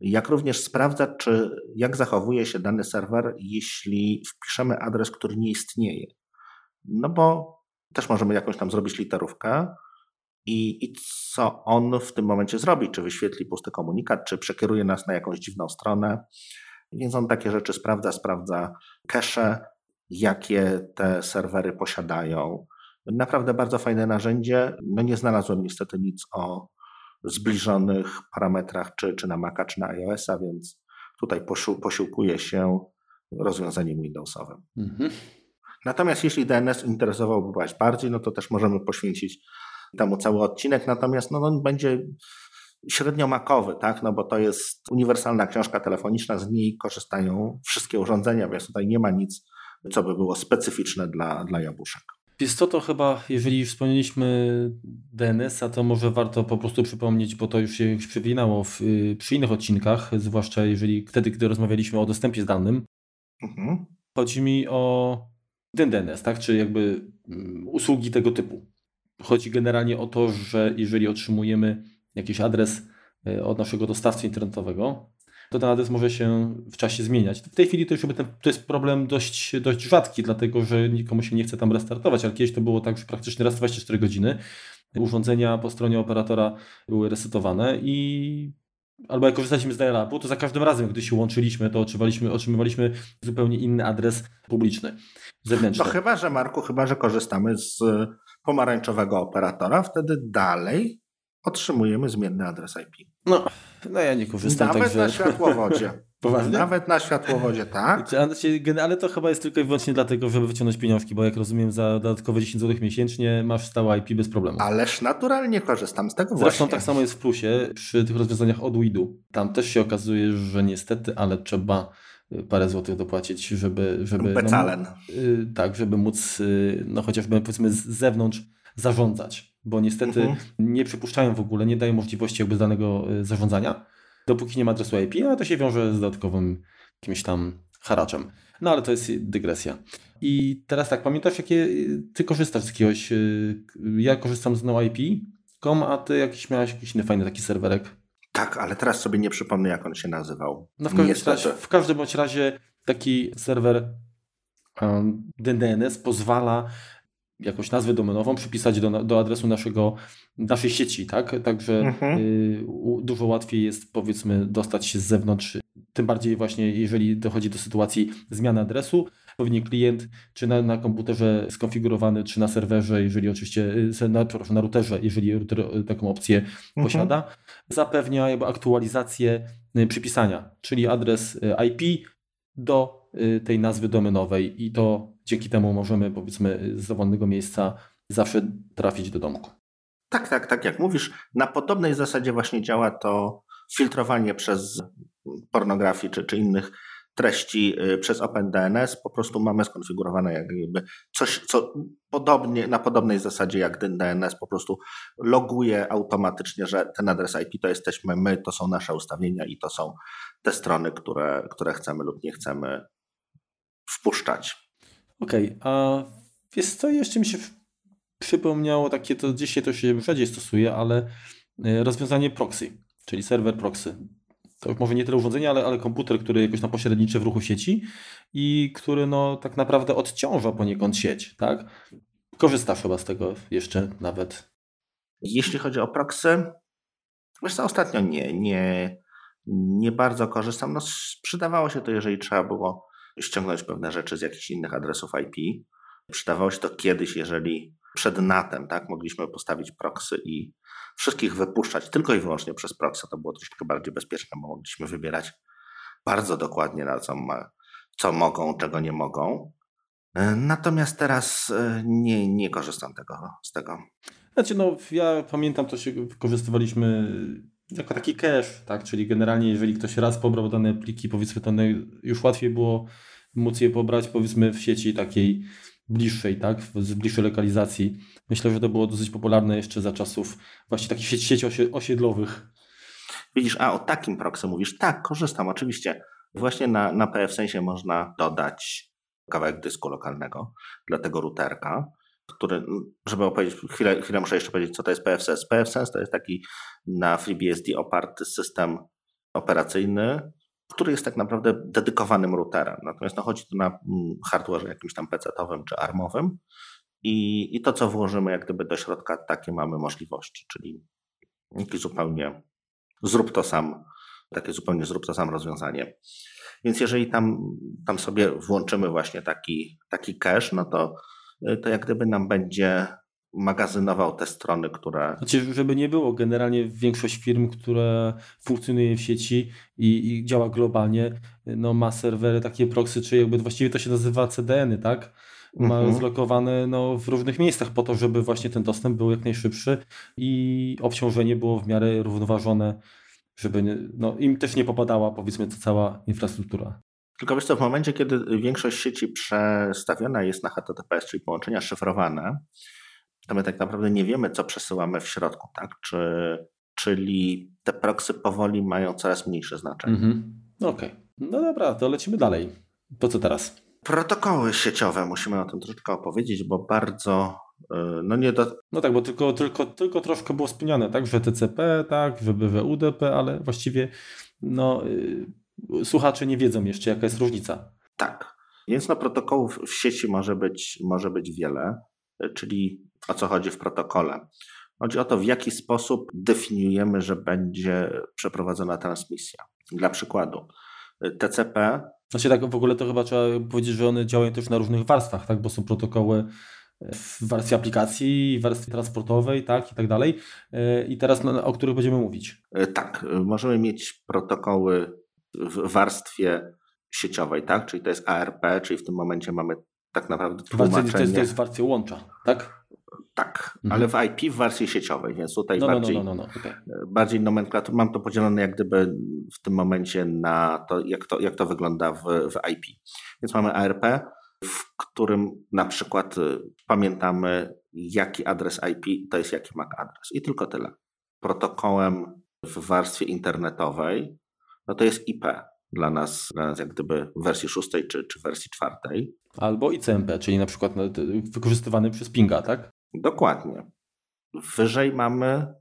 jak również sprawdza, czy jak zachowuje się dany serwer, jeśli wpiszemy adres, który nie istnieje. No bo też możemy jakąś tam zrobić literówkę, i, i co on w tym momencie zrobi, czy wyświetli pusty komunikat, czy przekieruje nas na jakąś dziwną stronę. Więc on takie rzeczy sprawdza, sprawdza cache, jakie te serwery posiadają. Naprawdę bardzo fajne narzędzie. No nie znalazłem niestety nic o zbliżonych parametrach, czy, czy na Maca, czy na iOS-a, więc tutaj posił, posiłkuję się rozwiązaniem Windowsowym. Mhm. Natomiast jeśli DNS interesowałby Was bardziej, no to też możemy poświęcić temu cały odcinek, natomiast no, on będzie średnio makowy, tak? no bo to jest uniwersalna książka telefoniczna, z niej korzystają wszystkie urządzenia, więc tutaj nie ma nic, co by było specyficzne dla, dla jabłuszek. Jest to, to chyba, jeżeli już wspomnieliśmy DNS-a, to może warto po prostu przypomnieć, bo to już się przewinało w, przy innych odcinkach, zwłaszcza jeżeli wtedy, gdy rozmawialiśmy o dostępie zdalnym. Mhm. Chodzi mi o ten DNS, tak? czy jakby mm, usługi tego typu. Chodzi generalnie o to, że jeżeli otrzymujemy jakiś adres e, od naszego dostawcy internetowego, to ten adres może się w czasie zmieniać. W tej chwili to już ten, to jest problem dość, dość rzadki, dlatego że nikomu się nie chce tam restartować, ale kiedyś to było tak, że praktycznie raz 24 godziny urządzenia po stronie operatora były resetowane i albo jak korzystaliśmy z dial-upu, to za każdym razem, gdy się łączyliśmy, to otrzymywaliśmy, otrzymywaliśmy zupełnie inny adres publiczny, zewnętrzny. No chyba, że Marku, chyba, że korzystamy z pomarańczowego operatora, wtedy dalej otrzymujemy zmienny adres IP. No, no ja nie korzystam. Nawet także... na światłowodzie. Poważnie? Nawet na światłowodzie, tak. Ale to chyba jest tylko i wyłącznie dlatego, żeby wyciągnąć pieniążki, bo jak rozumiem za dodatkowe 10 zł miesięcznie masz stałe IP bez problemu. Ależ naturalnie korzystam z tego Zresztą właśnie. tak samo jest w plusie przy tych rozwiązaniach od WIDU. Tam też się okazuje, że niestety, ale trzeba parę złotych dopłacić, żeby... żeby Becalen. No, y, tak, żeby móc y, no chociażby powiedzmy z zewnątrz zarządzać, bo niestety mhm. nie przypuszczają w ogóle, nie dają możliwości jakby danego y, zarządzania, dopóki nie ma adresu IP, a to się wiąże z dodatkowym jakimś tam haraczem. No ale to jest dygresja. I teraz tak, pamiętasz jakie ty korzystasz z jakiegoś, ja korzystam z NoIP.com, a ty jakiś miałeś jakiś inny fajny taki serwerek? Tak, ale teraz sobie nie przypomnę, jak on się nazywał. No w każdym, razie, w każdym bądź razie taki serwer um, DNS pozwala jakąś nazwę domenową przypisać do, do adresu naszego, naszej sieci, tak? Także mhm. y, dużo łatwiej jest powiedzmy dostać się z zewnątrz, tym bardziej właśnie jeżeli dochodzi do sytuacji zmiany adresu, powinien klient czy na, na komputerze skonfigurowany, czy na serwerze, jeżeli oczywiście, y, na, przepraszam, na routerze, jeżeli router y, taką opcję mhm. posiada, zapewnia jakby aktualizację y, przypisania, czyli adres IP do tej nazwy domenowej i to dzięki temu możemy powiedzmy z dowolnego miejsca zawsze trafić do domku. Tak, tak, tak jak mówisz. Na podobnej zasadzie właśnie działa to filtrowanie przez pornografię czy, czy innych treści y, przez OpenDNS, po prostu mamy skonfigurowane jakby coś, co podobnie, na podobnej zasadzie jak DNS, po prostu loguje automatycznie, że ten adres IP to jesteśmy my, to są nasze ustawienia i to są te strony, które, które chcemy lub nie chcemy wpuszczać. Okej, okay, a wiesz co, jeszcze mi się przypomniało takie, to dzisiaj to się rzadziej stosuje, ale y, rozwiązanie proxy, czyli serwer proxy to może nie tyle urządzenie, ale, ale komputer, który jakoś na pośredniczy w ruchu sieci i który no, tak naprawdę odciąża poniekąd sieć, tak? Korzystasz chyba z tego jeszcze nawet. Jeśli chodzi o proxy, wiesz co, ostatnio nie, nie, nie bardzo korzystam. No, przydawało się to, jeżeli trzeba było ściągnąć pewne rzeczy z jakichś innych adresów IP. Przydawało się to kiedyś, jeżeli przed NATem tak, mogliśmy postawić proxy i wszystkich wypuszczać tylko i wyłącznie przez proxy. To było troszeczkę bardziej bezpieczne, bo mogliśmy wybierać bardzo dokładnie na co, ma, co mogą, czego nie mogą. E, natomiast teraz e, nie, nie korzystam tego, z tego. Znaczy, no, ja pamiętam, to się wykorzystywaliśmy jako taki cache, tak? Czyli generalnie, jeżeli ktoś raz pobrał dane pliki, powiedzmy, to już łatwiej było móc je pobrać, powiedzmy, w sieci takiej bliższej, tak, z bliższej lokalizacji. Myślę, że to było dosyć popularne jeszcze za czasów właśnie takich sieci, sieci osiedlowych. Widzisz, a o takim proxy mówisz? Tak, korzystam oczywiście. Właśnie na, na PF sensie można dodać kawałek dysku lokalnego dla tego routerka, który, żeby opowiedzieć, chwilę, chwilę muszę jeszcze powiedzieć, co to jest PFSense. PFSense to jest taki na FreeBSD oparty system operacyjny, który jest tak naprawdę dedykowanym routerem. Natomiast no, chodzi tu na mm, hardware jakimś tam PC-owym czy armowym i, i to, co włożymy jak gdyby do środka, takie mamy możliwości, czyli jakiś zupełnie zrób to sam, takie zupełnie zrób to sam rozwiązanie. Więc jeżeli tam, tam sobie włączymy właśnie taki, taki cache, no to, to jak gdyby nam będzie magazynował te strony, które. Znaczy, żeby nie było, generalnie większość firm, które funkcjonuje w sieci i, i, działa globalnie, no ma serwery takie proxy, czy jakby właściwie to się nazywa CDN-y, tak? Ma mhm. zlokowane no, w różnych miejscach po to, żeby właśnie ten dostęp był jak najszybszy i obciążenie było w miarę równoważone, żeby no, im też nie popadała powiedzmy ta cała infrastruktura. Tylko wiesz co, w momencie, kiedy większość sieci przestawiona jest na HTTPS, czyli połączenia szyfrowane, to my tak naprawdę nie wiemy, co przesyłamy w środku, tak? Czy, czyli te proksy powoli mają coraz mniejsze znaczenie. Mhm. Okej. Okay. No dobra, to lecimy dalej. Po co teraz? Protokoły sieciowe, musimy o tym troszeczkę opowiedzieć, bo bardzo y, no nie do... No tak, bo tylko, tylko, tylko troszkę było wspomniane, tak, że TCP, tak, że ale właściwie no, yy, słuchacze nie wiedzą jeszcze, jaka jest różnica. Tak, więc no protokołów w sieci może być, może być wiele, czyli o co chodzi w protokole. Chodzi o to, w jaki sposób definiujemy, że będzie przeprowadzona transmisja. Dla przykładu, TCP. Znaczy tak, w ogóle to chyba trzeba powiedzieć, że one działają też na różnych warstwach, tak? bo są protokoły w wersji aplikacji, w wersji transportowej, tak, i tak dalej. I teraz o których będziemy mówić? Tak, możemy mieć protokoły w warstwie sieciowej, tak, czyli to jest ARP, czyli w tym momencie mamy tak naprawdę tłumaczenie. To jest, to jest wersja łącza, tak? Tak, mhm. ale w IP w wersji sieciowej, więc tutaj no, no, no bardziej, no, no, no, okay. bardziej nomenklatur. Mam to podzielone jak gdyby w tym momencie na to, jak to, jak to wygląda w, w IP. Więc mamy ARP, w którym na przykład y, pamiętamy, jaki adres IP to jest jaki MAC adres. I tylko tyle. Protokołem w warstwie internetowej, no to jest IP dla nas, dla nas jak gdyby w wersji szóstej czy, czy wersji czwartej. Albo ICMP, czyli na przykład no, wykorzystywany przez Pinga, tak? Dokładnie. Wyżej mamy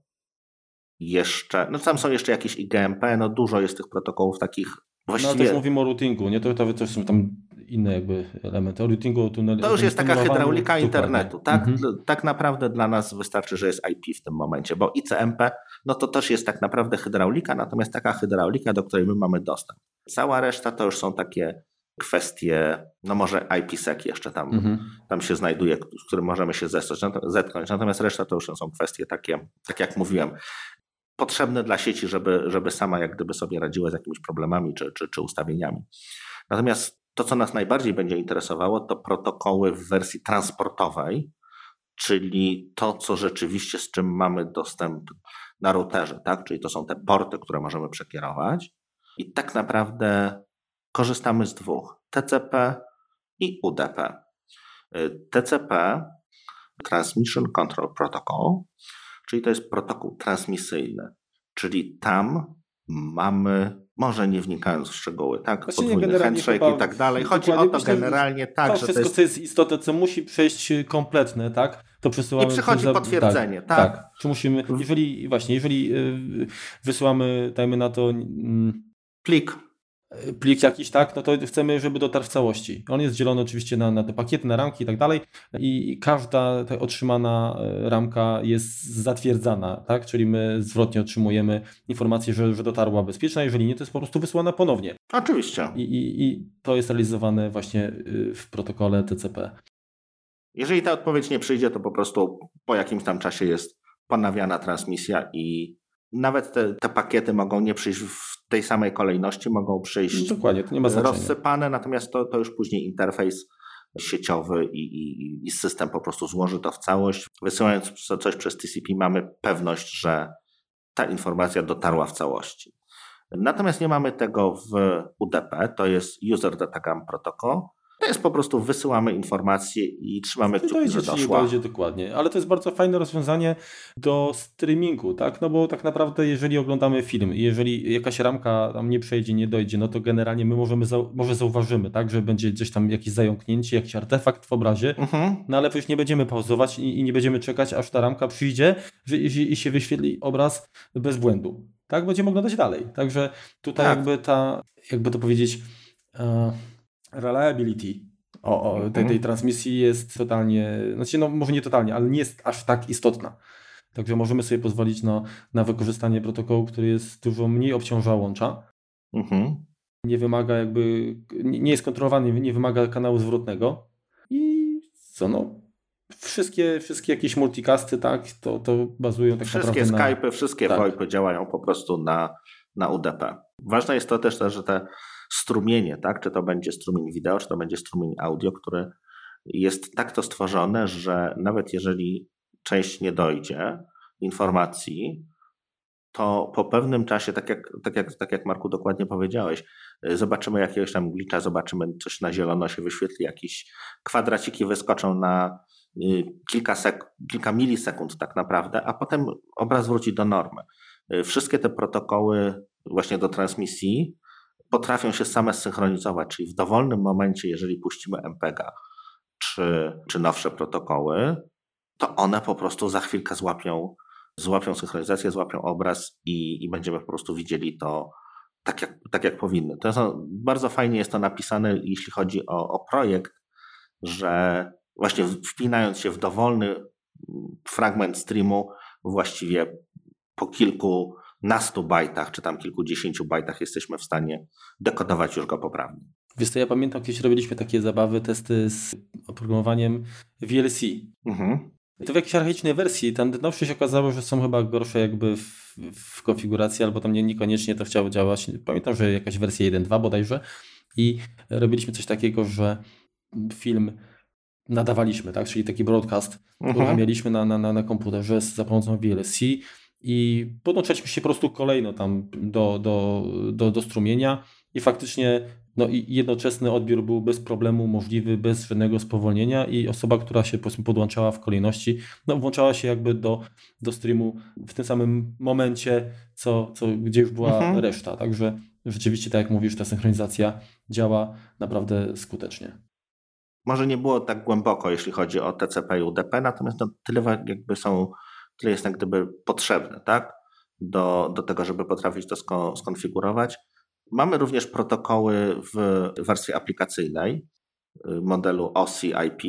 jeszcze, no tam są jeszcze jakieś IGMP, no dużo jest tych protokołów takich właściwie... No też mówimy o routingu, nie? To, to, to są tam inne jakby elementy. O routingu tunel, To już jest taka hydraulika internetu. Tak, mhm. tak naprawdę dla nas wystarczy, że jest IP w tym momencie, bo ICMP, no to też jest tak naprawdę hydraulika, natomiast taka hydraulika, do której my mamy dostęp. Cała reszta to już są takie kwestie, no może IPsec jeszcze tam, mhm. tam się znajduje, z którym możemy się zetknąć, natomiast reszta to już są kwestie takie, tak jak mówiłem, potrzebne dla sieci, żeby, żeby sama jak gdyby sobie radziła z jakimiś problemami czy, czy, czy ustawieniami. Natomiast to, co nas najbardziej będzie interesowało, to protokoły w wersji transportowej, czyli to, co rzeczywiście z czym mamy dostęp na routerze, tak? czyli to są te porty, które możemy przekierować. I tak naprawdę korzystamy z dwóch: TCP i UDP. TCP, Transmission Control Protocol, czyli to jest protokół transmisyjny, czyli tam mamy, może nie wnikając w szczegóły, tak, Właściwie podwójny handshake i tak dalej. Chodzi o to generalnie tak, to że wszystko, to jest... co jest istotne, co musi przejść kompletne, tak, to przesyłamy... I przychodzi za- potwierdzenie, tak. tak. Czy musimy, jeżeli, właśnie, jeżeli y, wysyłamy, dajmy na to mm, Plik. Plik jakiś, tak, no to chcemy, żeby dotarł w całości. On jest dzielony oczywiście na, na te pakiety, na ramki i tak dalej i każda otrzymana e, ramka jest zatwierdzana, tak, czyli my zwrotnie otrzymujemy informację, że, że dotarła bezpieczna, jeżeli nie, to jest po prostu wysłana ponownie. Oczywiście. I, i, i to jest realizowane właśnie y, w protokole TCP. Jeżeli ta odpowiedź nie przyjdzie, to po prostu po jakimś tam czasie jest ponawiana transmisja i nawet te, te pakiety mogą nie przyjść w tej samej kolejności, mogą przyjść Dokładnie, to nie ma znaczenia. rozsypane, natomiast to, to już później interfejs sieciowy i, i, i system po prostu złoży to w całość. Wysyłając co- coś przez TCP mamy pewność, że ta informacja dotarła w całości. Natomiast nie mamy tego w UDP, to jest User Datagram Protocol. To jest po prostu wysyłamy informację i trzymamy To kciuki, dojdzie że ci nie doszła. dojdzie dokładnie, ale to jest bardzo fajne rozwiązanie do streamingu, tak? No bo tak naprawdę jeżeli oglądamy film i jeżeli jakaś ramka tam nie przejdzie, nie dojdzie, no to generalnie my możemy, zau- może zauważymy, tak? Że będzie gdzieś tam jakieś zająknięcie, jakiś artefakt w obrazie, Mhm. no ale przecież nie będziemy pauzować i, i nie będziemy czekać, aż ta ramka przyjdzie że, i, i się wyświetli obraz bez błędu. Tak? Będziemy oglądać dalej. Także tutaj Tak. jakby ta, jakby to powiedzieć, e, reliability o, o, tej, tej Mhm. transmisji jest totalnie, znaczy no może nie totalnie, ale nie jest aż tak istotna. Także możemy sobie pozwolić na, na wykorzystanie protokołu, który jest dużo mniej obciąża łącza, Mhm. nie wymaga jakby, nie jest kontrolowany, nie wymaga kanału zwrotnego i co no, wszystkie, wszystkie jakieś multicasty, tak, to, to bazują tak Wszystkie naprawdę na... Skype'y, wszystkie tak. VoIPy działają po prostu na, na UDP. Ważne jest to też, że te strumienie, tak, czy to będzie strumień wideo, czy to będzie strumień audio, który jest tak to stworzone, że nawet jeżeli część nie dojdzie informacji, to po pewnym czasie, tak jak, tak jak, tak jak Marku dokładnie powiedziałeś, y, zobaczymy jakiegoś tam glitcha, zobaczymy coś na zielono się wyświetli, jakieś kwadraciki wyskoczą na y, kilka, sek- kilka milisekund tak naprawdę, a potem obraz wróci do normy. Y, Wszystkie te protokoły właśnie do transmisji potrafią się same synchronizować, czyli w dowolnym momencie, jeżeli puścimy MPEGa czy, czy nowsze protokoły, to one po prostu za chwilkę złapią, złapią synchronizację, złapią obraz i, i będziemy po prostu widzieli to tak jak, tak jak powinny. To jest, bardzo fajnie jest to napisane, jeśli chodzi o, o projekt, że właśnie wpinając się w dowolny fragment streamu, właściwie po kilkunastu bajtach, czy tam kilkudziesięciu bajtach jesteśmy w stanie dekodować już go poprawnie. Wiesz co, ja pamiętam, kiedyś robiliśmy takie zabawy, testy z oprogramowaniem VLC. Mhm. To w jakiejś archaicznej wersji, tam nowsze się okazało, że są chyba gorsze jakby w, w konfiguracji, albo tam nie, niekoniecznie to chciało działać. Pamiętam, że jakaś wersja 1.2 bodajże i robiliśmy coś takiego, że film nadawaliśmy, tak, czyli taki broadcast Mhm. uruchamialiśmy na, na, na, na komputerze za pomocą VLC i podłączaliśmy się po prostu kolejno tam do, do, do, do strumienia i faktycznie no i jednoczesny odbiór był bez problemu możliwy, bez żadnego spowolnienia i osoba, która się powiedzmy podłączała w kolejności, no włączała się jakby do, do streamu w tym samym momencie, co, co gdzie już była Mhm. reszta. Także rzeczywiście, tak jak mówisz, ta synchronizacja działa naprawdę skutecznie. Może nie było tak głęboko, jeśli chodzi o TCP i UDP, natomiast no, tyle jakby są, tyle jest jak gdyby potrzebne, tak? Do, do tego, żeby potrafić to sko- skonfigurować. Mamy również protokoły w wersji aplikacyjnej y, modelu OSI IP.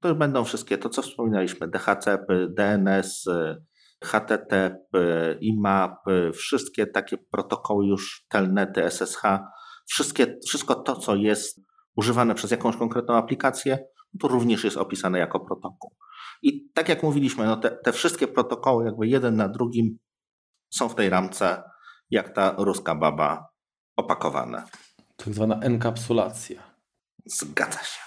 To będą wszystkie to, co wspominaliśmy, DHCP, DNS, HTTP, IMAP, wszystkie takie protokoły już, telnety, SSH, wszystkie, wszystko to, co jest używane przez jakąś konkretną aplikację, to również jest opisane jako protokół. I tak jak mówiliśmy, no te, te wszystkie protokoły, jakby jeden na drugim, są w tej ramce, jak ta ruska baba, opakowane. Tak zwana enkapsulacja. Zgadza się.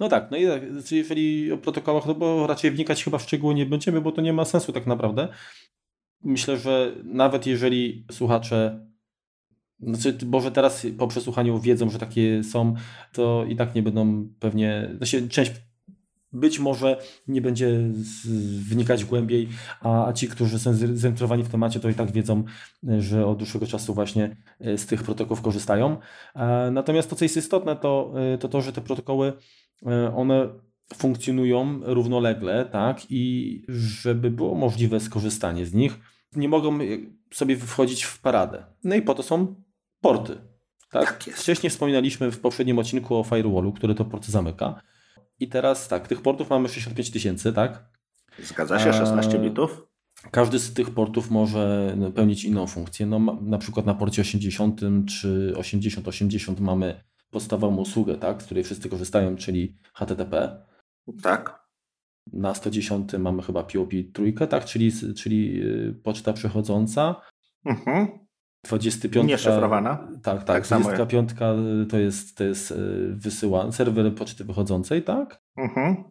No tak, no i tak, jeżeli o protokołach, no bo raczej wnikać chyba w szczegóły nie będziemy, bo to nie ma sensu tak naprawdę. Myślę, że nawet jeżeli słuchacze znaczy, może teraz po przesłuchaniu wiedzą, że takie są, to i tak nie będą pewnie, znaczy część być może nie będzie wnikać głębiej, a, a ci, którzy są zainteresowani w temacie, to i tak wiedzą, że od dłuższego czasu właśnie e, z tych protokołów korzystają. E, natomiast to, co jest istotne, to e, to, to że te protokoły, one funkcjonują równolegle, tak, i żeby było możliwe skorzystanie z nich, nie mogą sobie wchodzić w paradę. No i po to są porty. Tak? tak Wcześniej wspominaliśmy w poprzednim odcinku o firewallu, który to porty zamyka. I teraz tak, tych portów mamy 65 tysięcy, tak? Zgadza się, 16 bitów. Każdy z tych portów może pełnić inną funkcję. No, na przykład na porcie 80 czy 8080 mamy podstawową usługę, tak, z której wszyscy korzystają, czyli HTTP. Tak. Na 110 mamy chyba POP trójkę, tak, czyli, czyli y, poczta przechodząca. Mhm. 25. Nieszyfrowana. Tak, tak. tak 25 to jest, to jest e, wysyłany, serwer poczty wychodzącej, tak? Mhm.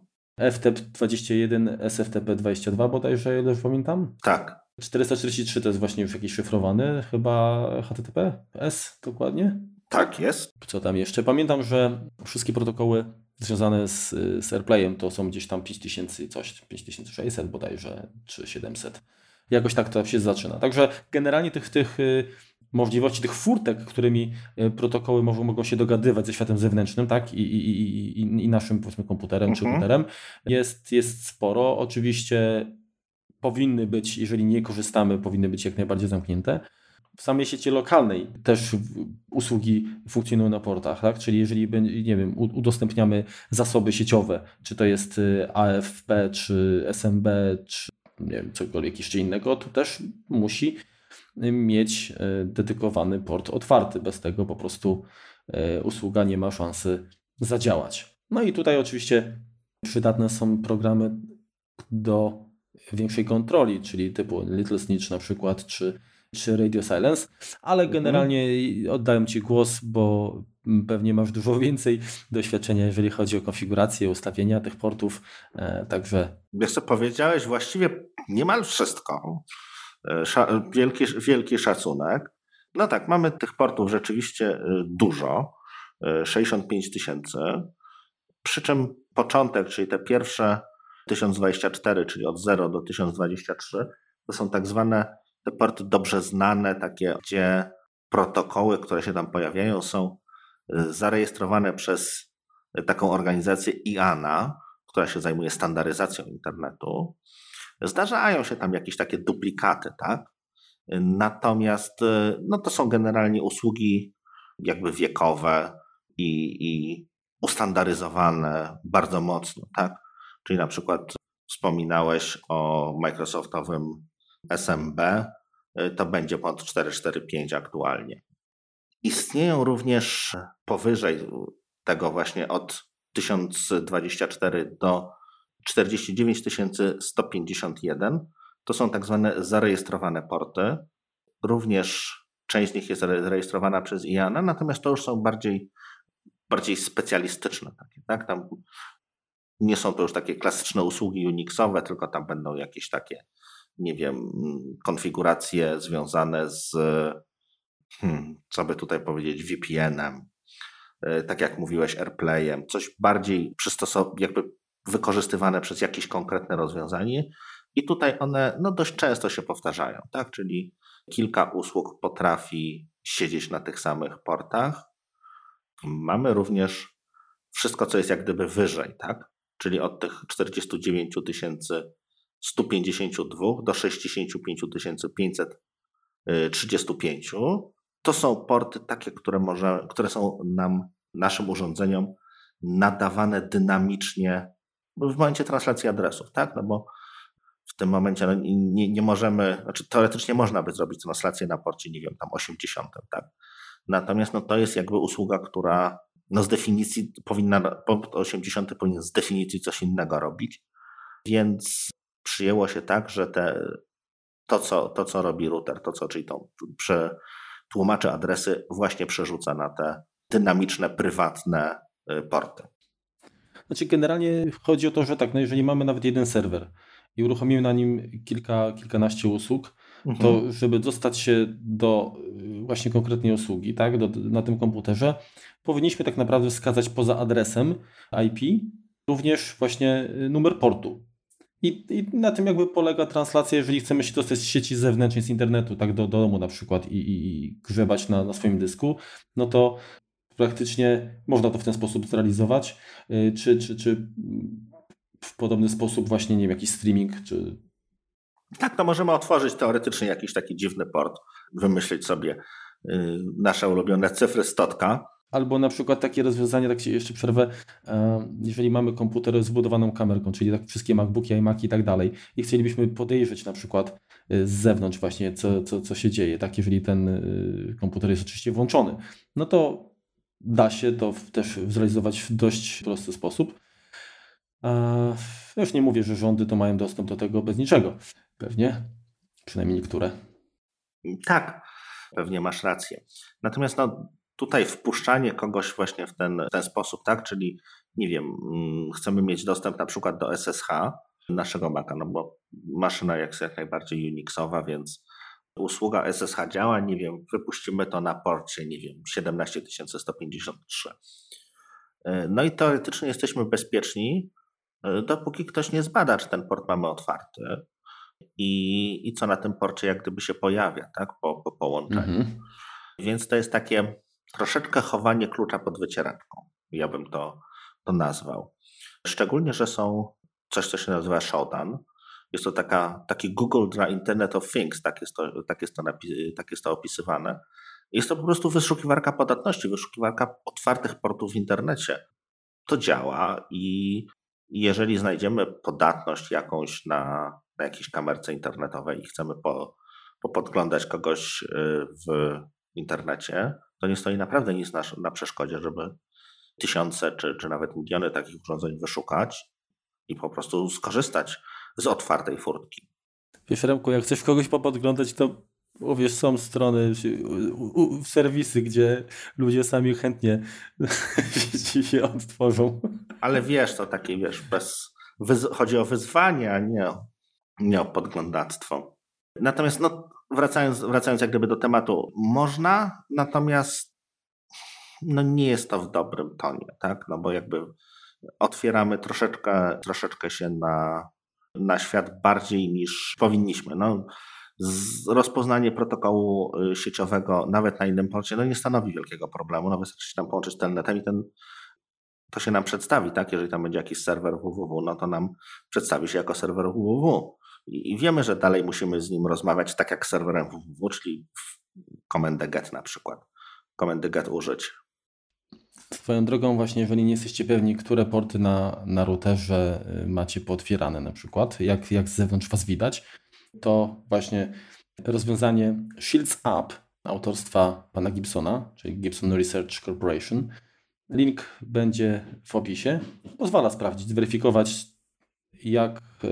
FTP 21, SFTP 22 bodajże, ile już pamiętam? Tak. 443 to jest właśnie już jakiś szyfrowany, chyba HTTPS dokładnie? Tak, jest. Co tam jeszcze? Pamiętam, że wszystkie protokoły związane z, z AirPlayem to są gdzieś tam 5000 i coś, 5600 bodajże, czy 700. Jakoś tak to się zaczyna. Także generalnie tych, tych y, możliwości, tych furtek, którymi y, protokoły mogą, mogą się dogadywać ze światem zewnętrznym, tak, i, i, i, i naszym powiedzmy komputerem czy mhm. komputerem, jest, jest sporo. Oczywiście powinny być, jeżeli nie korzystamy, powinny być jak najbardziej zamknięte. W samej sieci lokalnej też usługi funkcjonują na portach, tak? Czyli jeżeli nie wiem, udostępniamy zasoby sieciowe, czy to jest y, AFP, czy SMB, czy nie wiem, cokolwiek jeszcze innego, to też musi mieć e, dedykowany port otwarty. Bez tego po prostu e, usługa nie ma szansy zadziałać. No i tutaj oczywiście przydatne są programy do większej kontroli, czyli typu Little Snitch na przykład, czy, czy Radio Silence, ale mhm. generalnie oddałem Ci głos, bo pewnie masz dużo więcej doświadczenia, jeżeli chodzi o konfigurację, ustawienia tych portów, e, także... Wiesz co, powiedziałeś właściwie niemal wszystko. E, wielki, wielki szacunek. No tak, mamy tych portów rzeczywiście e, dużo, 65 tysięcy, przy czym początek, czyli te pierwsze 1024, czyli od 0 do 1023, to są tak zwane te porty dobrze znane, takie, gdzie protokoły, które się tam pojawiają, są zarejestrowane przez taką organizację IANA, która się zajmuje standaryzacją internetu. Zdarzają się tam jakieś takie duplikaty, tak? Natomiast no to są generalnie usługi jakby wiekowe i, i ustandaryzowane bardzo mocno, tak? Czyli na przykład wspominałeś o Microsoftowym SMB, to będzie pod 445 aktualnie. Istnieją również powyżej tego właśnie od 1024 do 49 151. To są tak zwane zarejestrowane porty. Również część z nich jest zarejestrowana przez IANA, natomiast to już są bardziej, bardziej specjalistyczne. Takie, tak? Tam nie są to już takie klasyczne usługi Unixowe, tylko tam będą jakieś takie, nie wiem, konfiguracje związane z hmm, co by tutaj powiedzieć, VPN-em, e, tak jak mówiłeś, AirPlayem, coś bardziej przystosowane, jakby wykorzystywane przez jakieś konkretne rozwiązanie. I tutaj one no, dość często się powtarzają, tak? Czyli kilka usług potrafi siedzieć na tych samych portach. Mamy również wszystko, co jest jak gdyby wyżej, tak? Czyli od tych 49 152 do 65 535 to są porty takie, które, może, które są nam, naszym urządzeniom nadawane dynamicznie w momencie translacji adresów, tak? No bo w tym momencie no, nie, nie możemy, znaczy teoretycznie można by zrobić translację na porcie, nie wiem, tam 80, tak? Natomiast no, to jest jakby usługa, która no, z definicji powinna, port 80 powinien z definicji coś innego robić, więc przyjęło się tak, że te, to, co, to, co robi router, to, co, czyli to prze, tłumaczy adresy, właśnie przerzuca na te dynamiczne, prywatne y, porty. Znaczy, generalnie chodzi o to, że tak, no jeżeli mamy nawet jeden serwer i uruchomimy na nim kilka, kilkanaście usług, mhm. to żeby dostać się do właśnie konkretnej usługi, tak, do, na tym komputerze, powinniśmy tak naprawdę wskazać poza adresem IP również właśnie y, numer portu. I, I, na tym jakby polega translacja, jeżeli chcemy się dostać z sieci zewnętrznej, z internetu, tak do, do domu na przykład i, i, i grzebać na, na swoim dysku, no to praktycznie można to w ten sposób zrealizować, y, czy, czy, czy w podobny sposób właśnie, nie wiem, jakiś streaming, czy... Tak, to możemy otworzyć teoretycznie jakiś taki dziwny port, wymyślić sobie y, nasze ulubione cyfry stotka, Albo na przykład takie rozwiązanie, tak się jeszcze przerwę, e, jeżeli mamy komputer z wbudowaną kamerką, czyli tak wszystkie MacBooki, iMaki i tak dalej i chcielibyśmy podejrzeć na przykład e, z zewnątrz właśnie, co, co, co się dzieje, tak, jeżeli ten e, komputer jest oczywiście włączony, no to da się to też zrealizować w dość prosty sposób. Już nie mówię, że rządy to mają dostęp do tego bez niczego. Pewnie, przynajmniej niektóre. Tak, pewnie masz rację. Natomiast no, tutaj wpuszczanie kogoś właśnie w ten, ten sposób, tak? Czyli nie wiem, mm, chcemy mieć dostęp na przykład do SSH naszego Maca, no bo maszyna jest jak najbardziej Unixowa, więc usługa SSH działa, nie wiem, wypuścimy to na porcie, nie wiem, 17153. E, no i teoretycznie jesteśmy bezpieczni, e, dopóki ktoś nie zbada, czy ten port mamy otwarty i, i co na tym porcie jak gdyby się pojawia, tak, po, po połączeniu. Mhm. Więc to jest takie troszeczkę chowanie klucza pod wycieraczką. Ja bym to, to nazwał. Szczególnie, że są coś, co się nazywa Shodan. Jest to taka, taki Google dla Internet of Things, tak jest, to, tak, jest to tak jest to opisywane. Jest to po prostu wyszukiwarka podatności, wyszukiwarka otwartych portów w internecie. To działa i jeżeli znajdziemy podatność jakąś na, na jakiejś kamerce internetowej i chcemy po, popodglądać kogoś y, w internecie, to nie stoi naprawdę nic na, na przeszkodzie, żeby tysiące czy, czy nawet miliony takich urządzeń wyszukać i po prostu skorzystać z otwartej furtki. Wiesz, Remku, jak chcesz kogoś popodglądać, to wiesz, są strony, serwisy, gdzie ludzie sami chętnie się odtworzą. Ale wiesz, to takie, wiesz, bez, chodzi o wyzwanie, a nie o, nie o podglądactwo. Natomiast no, wracając, wracając jak gdyby do tematu, można, natomiast no nie jest to w dobrym tonie, tak? No bo jakby otwieramy troszeczkę, troszeczkę się na, na świat bardziej niż powinniśmy. No, rozpoznanie protokołu y, sieciowego nawet na innym porcie no nie stanowi wielkiego problemu. No wystarczy się tam połączyć telnetem i ten, to się nam przedstawi, tak? Jeżeli tam będzie jakiś serwer www, no to nam przedstawi się jako serwer www. I wiemy, że dalej musimy z nim rozmawiać tak jak z serwerem www, czyli komendę get na przykład. Komendy get użyć. Swoją drogą właśnie, jeżeli nie jesteście pewni, które porty na, na routerze y, macie pootwierane na przykład, jak, jak z zewnątrz Was widać, to właśnie rozwiązanie Shields App autorstwa pana Gibsona, czyli Gibson Research Corporation. Link będzie w opisie. Pozwala sprawdzić, zweryfikować, jak e,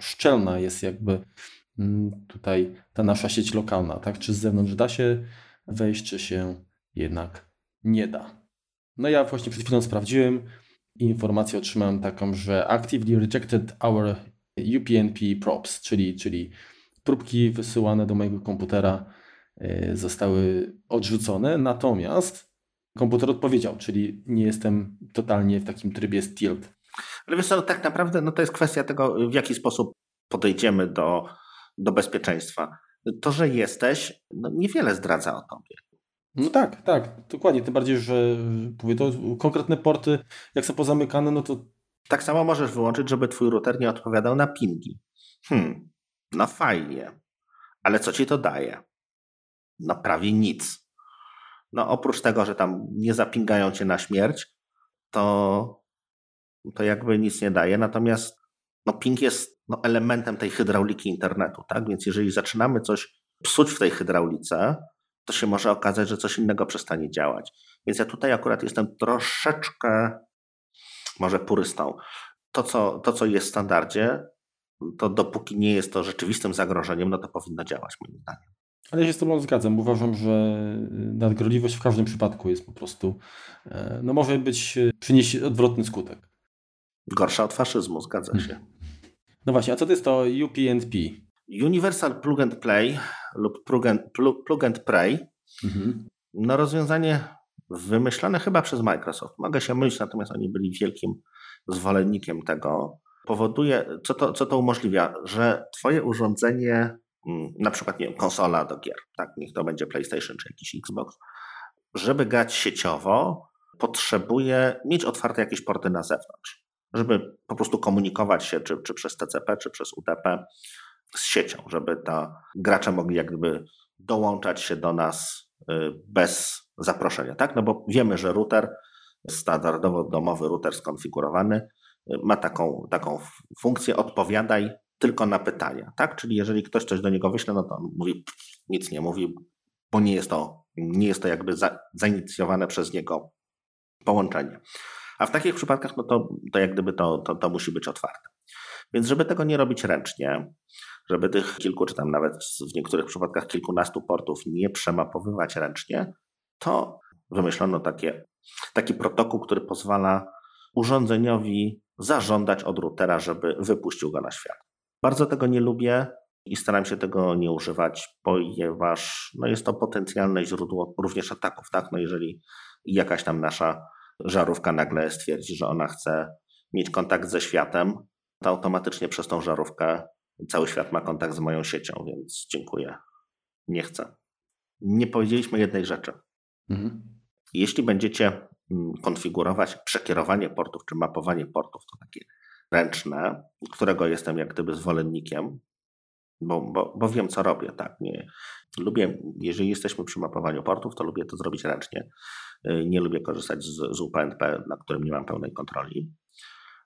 szczelna jest jakby mm, tutaj ta nasza sieć lokalna, tak? Czy z zewnątrz da się wejść, czy się jednak nie da. No ja właśnie przed chwilą sprawdziłem i informację otrzymałem taką, że actively rejected our UPnP props, czyli, czyli próbki wysyłane do mojego komputera e, zostały odrzucone, natomiast komputer odpowiedział, czyli nie jestem totalnie w takim trybie stealth. Ale wiesz co, tak naprawdę no to jest kwestia tego, w jaki sposób podejdziemy do, do bezpieczeństwa. To, że jesteś, no niewiele zdradza o tobie. No tak, tak, dokładnie. Tym bardziej, że mówię, to konkretne porty, jak są pozamykane, no to. Tak samo możesz wyłączyć, żeby twój router nie odpowiadał na pingi. Hmm, no fajnie. Ale co ci to daje? No prawie nic. No oprócz tego, że tam nie zapingają cię na śmierć, to to jakby nic nie daje. Natomiast no, ping jest no, elementem tej hydrauliki internetu, tak? Więc jeżeli zaczynamy coś psuć w tej hydraulice, to się może okazać, że coś innego przestanie działać. Więc ja tutaj akurat jestem troszeczkę może purystą. To, co, to, co jest w standardzie, to dopóki nie jest to rzeczywistym zagrożeniem, no to powinno działać moim zdaniem. Ale ja się z Tobą zgadzam. Uważam, że nadgorliwość w każdym przypadku jest po prostu, e, no może być, e, przynieść odwrotny skutek. Gorsza od faszyzmu, zgadza się. No właśnie, a co to jest to UPnP? Universal Plug and Play lub Plug and, plug, plug and Pray, mhm. no rozwiązanie wymyślone chyba przez Microsoft. Mogę się mylić, natomiast oni byli wielkim zwolennikiem tego. Powoduje, co to, co to umożliwia, że twoje urządzenie, mm, na przykład nie wiem, konsola do gier, tak, niech to będzie PlayStation czy jakiś Xbox, żeby grać sieciowo, potrzebuje mieć otwarte jakieś porty na zewnątrz, żeby po prostu komunikować się czy, czy przez TCP, czy przez UTP z siecią, żeby ta gracze mogli jakby dołączać się do nas y, bez zaproszenia, tak? No bo wiemy, że router, standardowo domowy router skonfigurowany y, ma taką, taką funkcję odpowiadaj tylko na pytania, tak? Czyli jeżeli ktoś coś do niego wyśle, no to on mówi, nic nie mówi, bo nie jest to, nie jest to jakby za, zainicjowane przez niego połączenie. A w takich przypadkach, no to, to jak gdyby to, to, to musi być otwarte. Więc żeby tego nie robić ręcznie, żeby tych kilku, czy tam nawet w niektórych przypadkach kilkunastu portów nie przemapowywać ręcznie, to wymyślono takie, taki protokół, który pozwala urządzeniowi zażądać od routera, żeby wypuścił go na świat. Bardzo tego nie lubię i staram się tego nie używać, ponieważ no jest to potencjalne źródło również ataków. Tak? No jeżeli jakaś tam nasza żarówka nagle stwierdzi, że ona chce mieć kontakt ze światem, to automatycznie przez tą żarówkę cały świat ma kontakt z moją siecią, więc dziękuję. Nie chcę. Nie powiedzieliśmy jednej rzeczy. Mhm. Jeśli będziecie mm, konfigurować przekierowanie portów czy mapowanie portów, to takie ręczne, którego jestem jak gdyby zwolennikiem, bo, bo, bo wiem, co robię. Tak? Nie, lubię, jeżeli jesteśmy przy mapowaniu portów, to lubię to zrobić ręcznie. Y, nie lubię korzystać z, z UPnP, na którym nie mam pełnej kontroli.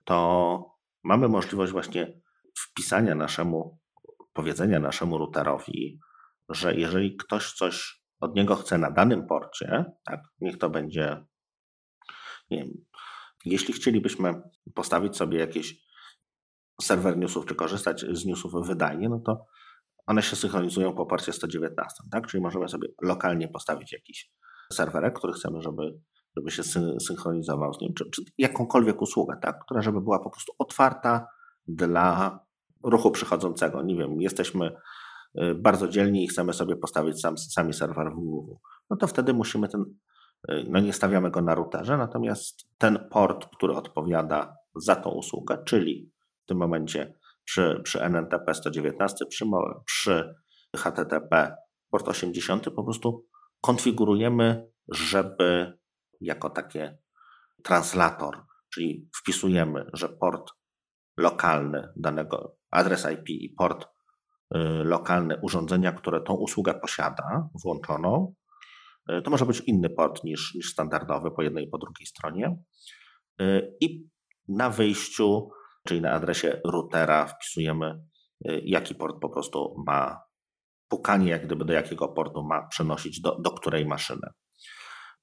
To mamy możliwość właśnie wpisania naszemu, powiedzenia naszemu routerowi, że jeżeli ktoś coś od niego chce na danym porcie, tak, niech to będzie, nie wiem, jeśli chcielibyśmy postawić sobie jakiś serwer newsów, czy korzystać z newsów wydajnie, no to one się synchronizują po porcie 119, tak? Czyli możemy sobie lokalnie postawić jakiś serwerek, który chcemy, żeby, żeby się synchronizował z nim, czy, czy jakąkolwiek usługę, tak? która żeby była po prostu otwarta dla ruchu przychodzącego. Nie wiem, jesteśmy y, bardzo dzielni i chcemy sobie postawić sam, sami serwer www. No to wtedy musimy ten, y, no nie stawiamy go na routerze, natomiast ten port, który odpowiada za tą usługę, czyli w tym momencie przy, przy NNTP 119, przy, przy HTTP port 80 po prostu konfigurujemy, żeby jako takie translator, czyli wpisujemy, że port lokalny danego adres IP i port y, lokalny urządzenia, które tą usługę posiada, włączoną. Y, to może być inny port niż, niż standardowy po jednej i po drugiej stronie. Y, I na wyjściu, czyli na adresie routera, wpisujemy, jaki port po prostu ma pukanie, jak gdyby do jakiego portu ma przenosić do, do której maszyny.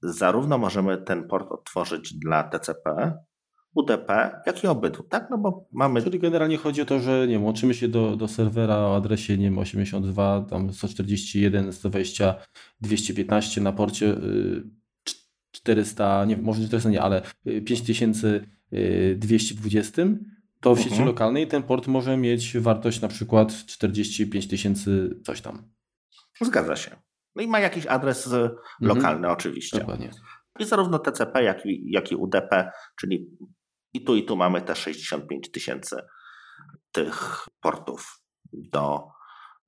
Zarówno możemy ten port otworzyć dla TCP, UDP, jak i obydwu, tak? No bo mamy... Czyli generalnie chodzi o to, że nie wiem, łączymy się do, do serwera o adresie nie wiem, 82, tam 141, 120, 215 na porcie 400, y, nie może 400 nie, ale 5220, y, to w sieci mhm. lokalnej ten port może mieć wartość na przykład 45 tysięcy coś tam. Zgadza się. No i ma jakiś adres mhm. lokalny oczywiście. Dokładnie. I zarówno TCP, jak i, jak i UDP, czyli i tu i tu mamy te 65 tysięcy tych portów do,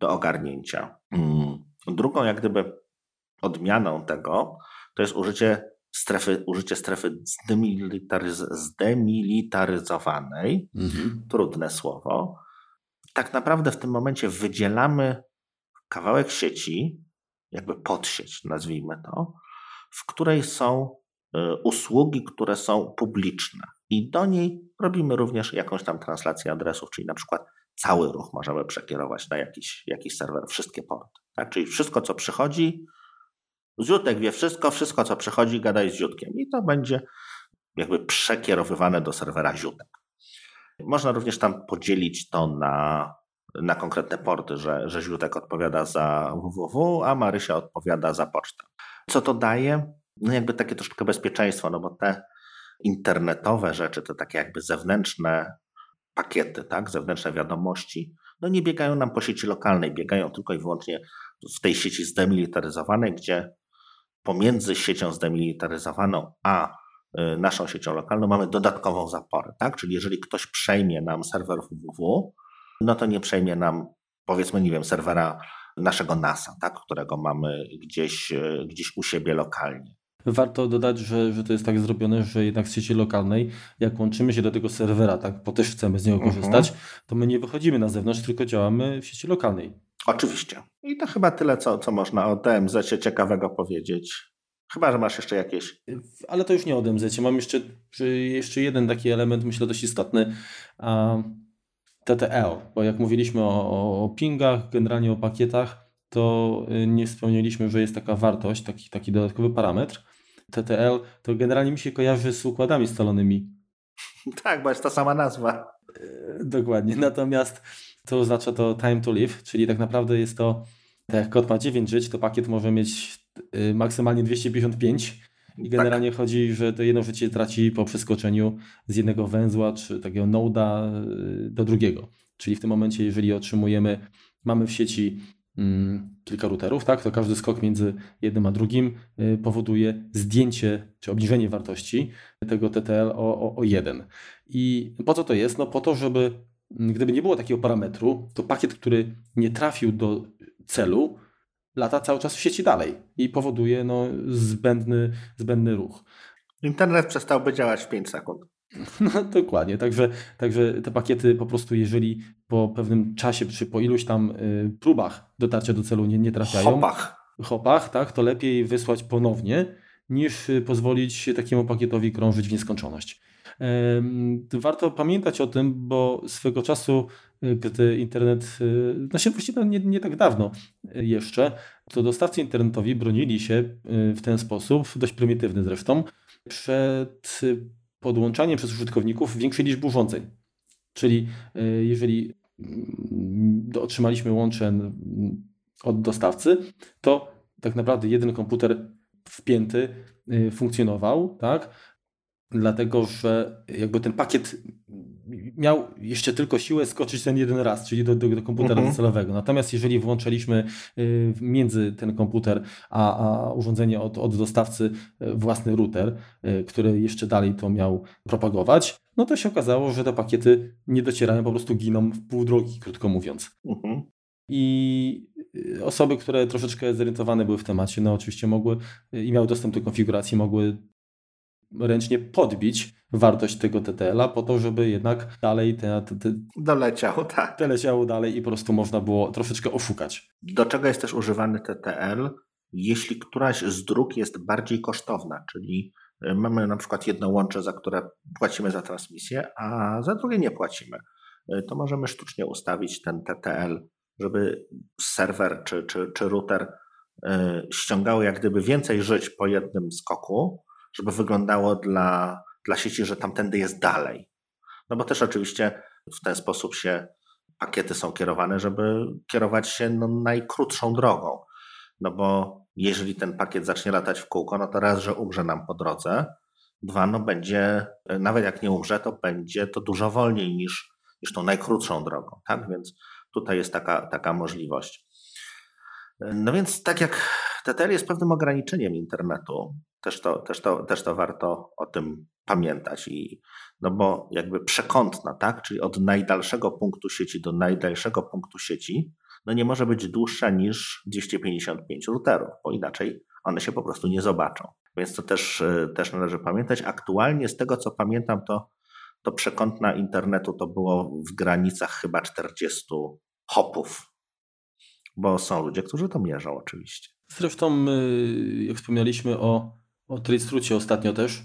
do ogarnięcia. Mm. Drugą jak gdyby odmianą tego to jest użycie strefy, użycie strefy zdemilitaryz zdemilitaryzowanej. Mhm. Trudne słowo. Tak naprawdę w tym momencie wydzielamy kawałek sieci, jakby podsieć, nazwijmy to, w której są y, usługi, które są publiczne i do niej robimy również jakąś tam translację adresów, czyli na przykład cały ruch możemy przekierować na jakiś, jakiś serwer, wszystkie porty. Tak? Czyli wszystko, co przychodzi, Ziutek wie wszystko, wszystko, co przychodzi, gadaj z Ziutkiem. I to będzie jakby przekierowywane do serwera Ziutek. Można również tam podzielić to na, na konkretne porty, że, że Ziutek odpowiada za www, a Marysia odpowiada za pocztę. Co to daje? No jakby takie troszkę bezpieczeństwo, no bo te internetowe rzeczy, to takie jakby zewnętrzne pakiety, tak, zewnętrzne wiadomości, no nie biegają nam po sieci lokalnej, biegają tylko i wyłącznie w tej sieci zdemilitaryzowanej, gdzie pomiędzy siecią zdemilitaryzowaną a y, naszą siecią lokalną mamy dodatkową zaporę, tak? Czyli jeżeli ktoś przejmie nam serwer www, no to nie przejmie nam powiedzmy, nie wiem, serwera naszego NASA, tak? którego mamy gdzieś, y, gdzieś u siebie lokalnie. Warto dodać, że, że to jest tak zrobione, że jednak z sieci lokalnej, jak łączymy się do tego serwera, tak, bo też chcemy z niego mhm. korzystać, to my nie wychodzimy na zewnątrz, tylko działamy w sieci lokalnej. Oczywiście. I to chyba tyle, co, co można o DMZ ciekawego powiedzieć. Chyba, że masz jeszcze jakieś. Ale to już nie o DMZ. Mam jeszcze, jeszcze jeden taki element, myślę, dość istotny. TTL, bo jak mówiliśmy o, o pingach, generalnie o pakietach, to y, nie wspomnieliśmy, że jest taka wartość, taki, taki dodatkowy parametr. TTL to generalnie mi się kojarzy z układami scalonymi. Tak, bo jest ta sama nazwa. E, dokładnie. Natomiast to oznacza to time to live, czyli tak naprawdę jest to, tak jak kod ma 9 żyć, to pakiet może mieć y, maksymalnie 255 i generalnie tak. chodzi, że to jedno życie traci po przeskoczeniu z jednego węzła czy takiego noda y, do drugiego. Czyli w tym momencie, jeżeli otrzymujemy, mamy w sieci Mm, kilka routerów, tak, to każdy skok między jednym a drugim y, powoduje zdjęcie czy obniżenie wartości tego TTL o, o, o 1. I po co to jest? No po to, żeby gdyby nie było takiego parametru, to pakiet, który nie trafił do celu, lata cały czas w sieci dalej i powoduje no, zbędny, zbędny ruch. Internet przestałby działać w 5 sekund. No dokładnie, także, także te pakiety po prostu jeżeli po pewnym czasie, czy po iluś tam y, próbach dotarcia do celu nie, nie trafiają. Hopach. Hopach, tak, to lepiej wysłać ponownie, niż y, pozwolić takiemu pakietowi krążyć w nieskończoność. Warto pamiętać o tym, bo swego czasu, y, gdy internet, znaczy właściwie nie, nie tak dawno jeszcze, to dostawcy internetowi bronili się w ten sposób, dość prymitywny zresztą, przed podłączaniem przez użytkowników większej liczby urządzeń. Czyli jeżeli mm, otrzymaliśmy łącze od dostawcy, to tak naprawdę jeden komputer wpięty funkcjonował, tak? Dlatego, że jakby ten pakiet miał jeszcze tylko siłę skoczyć ten jeden raz, czyli do, do, do komputera mhm. docelowego. Natomiast jeżeli włączaliśmy y, między ten komputer a, a urządzenie od, od dostawcy y, własny router, y, który jeszcze dalej to miał propagować, no to się okazało, że te pakiety nie docierają, po prostu giną w pół drogi, krótko mówiąc. Mhm. I osoby, które troszeczkę zorientowane były w temacie, no oczywiście mogły i miały dostęp do konfiguracji, mogły ręcznie podbić wartość tego TTL-a po to, żeby jednak dalej te, te, te doleciało, tak. Te leciało dalej i po prostu można było troszeczkę oszukać. Do czego jest też używany TTL? Jeśli któraś z dróg jest bardziej kosztowna, czyli y, mamy na przykład jedno łącze, za które płacimy za transmisję, a za drugie nie płacimy, y, to możemy sztucznie ustawić ten TTL, żeby serwer czy, czy, czy router y, ściągały jak gdyby więcej żyć po jednym skoku, żeby wyglądało dla, dla sieci, że tamtędy jest dalej. No bo też oczywiście w ten sposób się pakiety są kierowane, żeby kierować się no, najkrótszą drogą. No bo jeżeli ten pakiet zacznie latać w kółko, no to raz, że umrze nam po drodze, dwa, no będzie, nawet jak nie umrze, to będzie to dużo wolniej niż, niż tą najkrótszą drogą, tak? Więc tutaj jest taka, taka możliwość. No więc tak jak TTL jest pewnym ograniczeniem internetu, też to, też to, też to warto o tym pamiętać. I, no bo jakby przekątna, tak? czyli od najdalszego punktu sieci do najdalszego punktu sieci, no nie może być dłuższa niż 255 routerów, bo inaczej one się po prostu nie zobaczą. Więc to też, e, też należy pamiętać. Aktualnie z tego co pamiętam, to, to przekątna internetu to było w granicach chyba 40 hopów, bo są ludzie, którzy to mierzą oczywiście. Zresztą, jak wspomnieliśmy o o Traceroutie ostatnio też,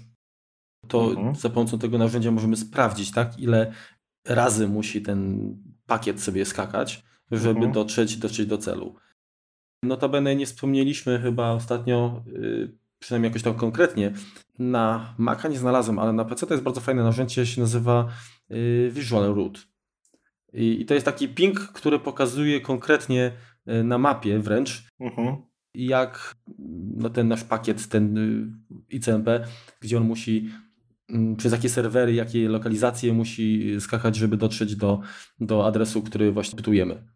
to mhm. za pomocą tego narzędzia możemy sprawdzić, tak, ile razy musi ten pakiet sobie skakać, żeby mhm. dotrzeć, dotrzeć do celu. Notabene nie wspomnieliśmy chyba ostatnio, yy, przynajmniej jakoś tak konkretnie, na Maca nie znalazłem, ale na PC to jest bardzo fajne narzędzie, się nazywa yy, Visual Route. I, to jest taki ping, który pokazuje konkretnie yy, na mapie wręcz, mhm jak no ten nasz pakiet, ten y, ICMP, gdzie on musi mm, przez jakie serwery, jakie lokalizacje musi skakać, żeby dotrzeć do, do adresu, który właśnie pytujemy.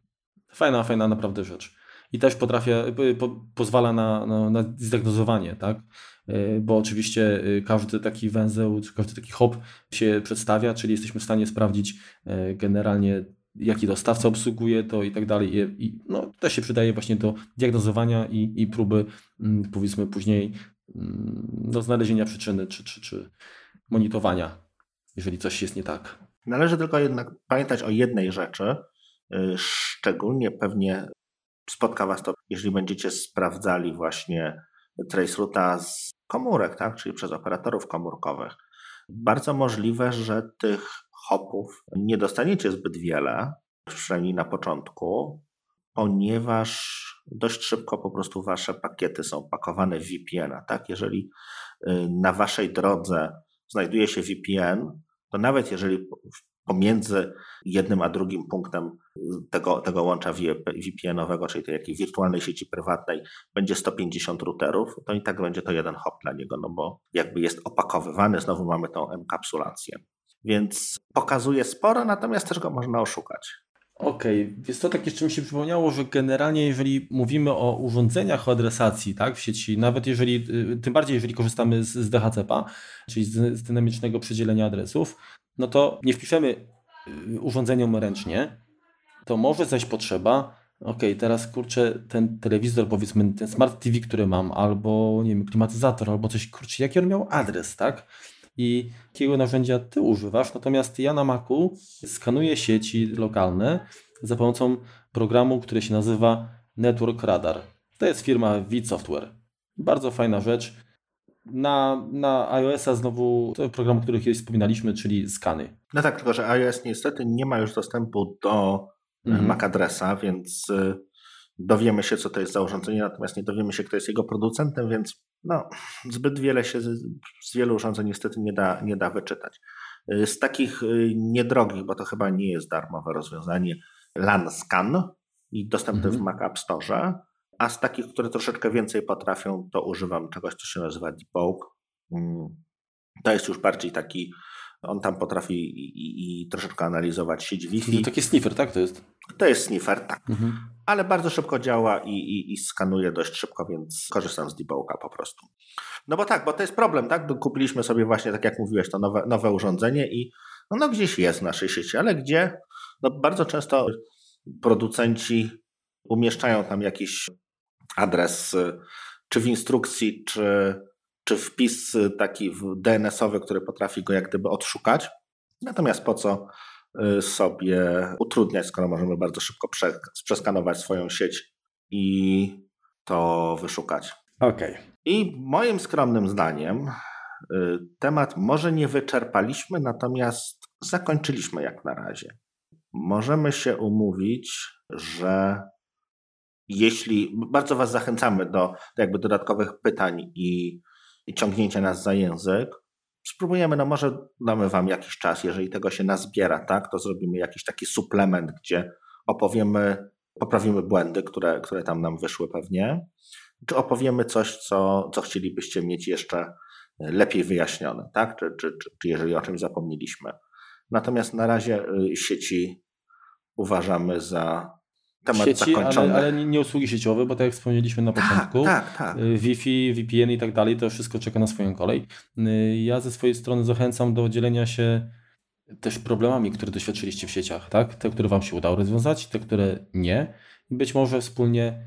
Fajna, fajna naprawdę rzecz. I też potrafię, po, pozwala na, na, na zdiagnozowanie, tak? E, bo oczywiście e, każdy taki węzeł, każdy taki hop się przedstawia, czyli jesteśmy w stanie sprawdzić generalnie jaki dostawca obsługuje to i tak dalej. I, no, to się przydaje właśnie do diagnozowania i, i próby mm, powiedzmy później mm, do znalezienia przyczyny czy, czy, czy monitorowania, jeżeli coś jest nie tak. Należy tylko jednak pamiętać o jednej rzeczy, szczególnie pewnie spotka Was to, jeżeli będziecie sprawdzali właśnie tracerouta z komórek, tak? czyli przez operatorów komórkowych. Bardzo możliwe, że tych hopów nie dostaniecie zbyt wiele, przynajmniej na początku, ponieważ dość szybko po prostu wasze pakiety są pakowane w VPN-a. Tak? Jeżeli y, na waszej drodze znajduje się VPN, to nawet jeżeli pomiędzy jednym a drugim punktem tego, tego łącza VPN-owego, czyli tej jakiej wirtualnej sieci prywatnej, będzie 150 routerów, to i tak będzie to jeden hop dla niego, no bo jakby jest opakowywany, znowu mamy tą enkapsulację. Więc pokazuje sporo, natomiast też go można oszukać. Okej, okay. więc to tak jeszcze mi się przypomniało, że generalnie jeżeli mówimy o urządzeniach o adresacji tak, w sieci, nawet jeżeli, y, tym bardziej jeżeli korzystamy z, z DHCP-a, czyli z, z dynamicznego przydzielenia adresów, no to nie wpiszemy y, urządzeniom ręcznie, to może zaś potrzeba, ok, teraz kurczę, ten telewizor, powiedzmy, ten smart TV, który mam, albo nie wiem, klimatyzator, albo coś, kurczę, jaki on miał adres, tak? I jakiego narzędzia ty używasz? Natomiast ja na Macu skanuję sieci lokalne za pomocą programu, który się nazywa Network Radar. To jest firma Vid Software. Bardzo fajna rzecz. Na, na iOS-a znowu to program, o którym kiedyś wspominaliśmy, czyli skany. No tak, tylko że iOS niestety nie ma już dostępu do e, mhm. MAC adresa, więc e, dowiemy się, co to jest za urządzenie, natomiast nie dowiemy się, kto jest jego producentem, więc no, zbyt wiele się z, z wielu urządzeń niestety nie da, nie da wyczytać. E, z takich niedrogich, bo to chyba nie jest darmowe rozwiązanie, LAN Scan i dostępny mhm. w Mac App Store, a z takich, które troszeczkę więcej potrafią, to używam czegoś, co się nazywa Debug. Mm, to jest już bardziej taki, on tam potrafi i, i, i troszeczkę analizować sieć Wi-Fi. To taki sniffer, tak to jest? To jest sniffer, tak. Mhm. Ale bardzo szybko działa i, i, i skanuje dość szybko, więc korzystam z debuga po prostu. No bo tak, bo to jest problem, tak? Kupiliśmy sobie właśnie, tak jak mówiłeś, to nowe, nowe urządzenie i no, no gdzieś jest w naszej sieci, ale gdzie? No bardzo często producenci umieszczają tam jakiś adres, czy w instrukcji, czy, czy wpis taki DNS-owy, który potrafi go jak gdyby odszukać. Natomiast po co y, sobie utrudniać, skoro możemy bardzo szybko prze, przeskanować swoją sieć i to wyszukać. Okej. Okay. I moim skromnym zdaniem y, temat może nie wyczerpaliśmy, natomiast zakończyliśmy jak na razie. Możemy się umówić, że jeśli bardzo Was zachęcamy do, do jakby dodatkowych pytań i, i ciągnięcia nas za język, spróbujemy, no może damy Wam jakiś czas, jeżeli tego się nazbiera, tak, to zrobimy jakiś taki suplement, gdzie opowiemy, poprawimy błędy, które, które tam nam wyszły pewnie, czy opowiemy coś, co, co chcielibyście mieć jeszcze lepiej wyjaśnione, tak, czy, czy, czy, czy jeżeli o czymś zapomnieliśmy. Natomiast na razie y, sieci uważamy za temat sieci, zakończony. Ale, ale, nie usługi sieciowe, bo tak jak wspomnieliśmy na tak, początku, tak, tak. Y, Wi-Fi, VPN i tak dalej, to wszystko czeka na swoją kolej. Y, ja ze swojej strony zachęcam do dzielenia się też problemami, które doświadczyliście w sieciach, tak? Te, które Wam się udało rozwiązać, te, które nie. I być może wspólnie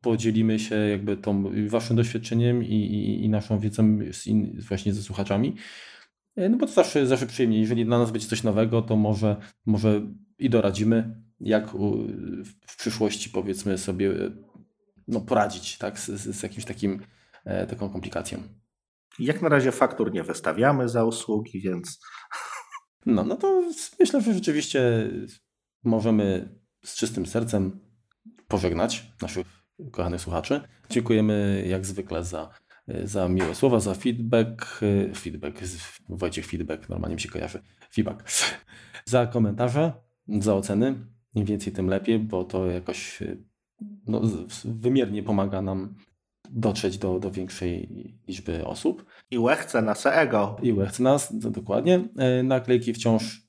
podzielimy się jakby tą Waszym doświadczeniem i, i, i naszą wiedzą in, właśnie ze słuchaczami. Y, no bo to zawsze, zawsze przyjemnie. Jeżeli dla nas będzie coś nowego, to może, może i doradzimy, jak w przyszłości powiedzmy sobie no, poradzić tak, z, z jakimś takim e, taką komplikacją. Jak na razie faktur nie wystawiamy za usługi, więc. No, no to myślę, że rzeczywiście możemy z czystym sercem pożegnać naszych kochanych słuchaczy. Dziękujemy jak zwykle za, za miłe słowa, za feedback. Feedback, Wojciech feedback, normalnie mi się kojarzy. Feedback. Za komentarze, za oceny im więcej, tym lepiej, bo to jakoś no, wymiernie pomaga nam dotrzeć do, do większej liczby osób. I łechce na ego. I łechce nas, to dokładnie. E, naklejki wciąż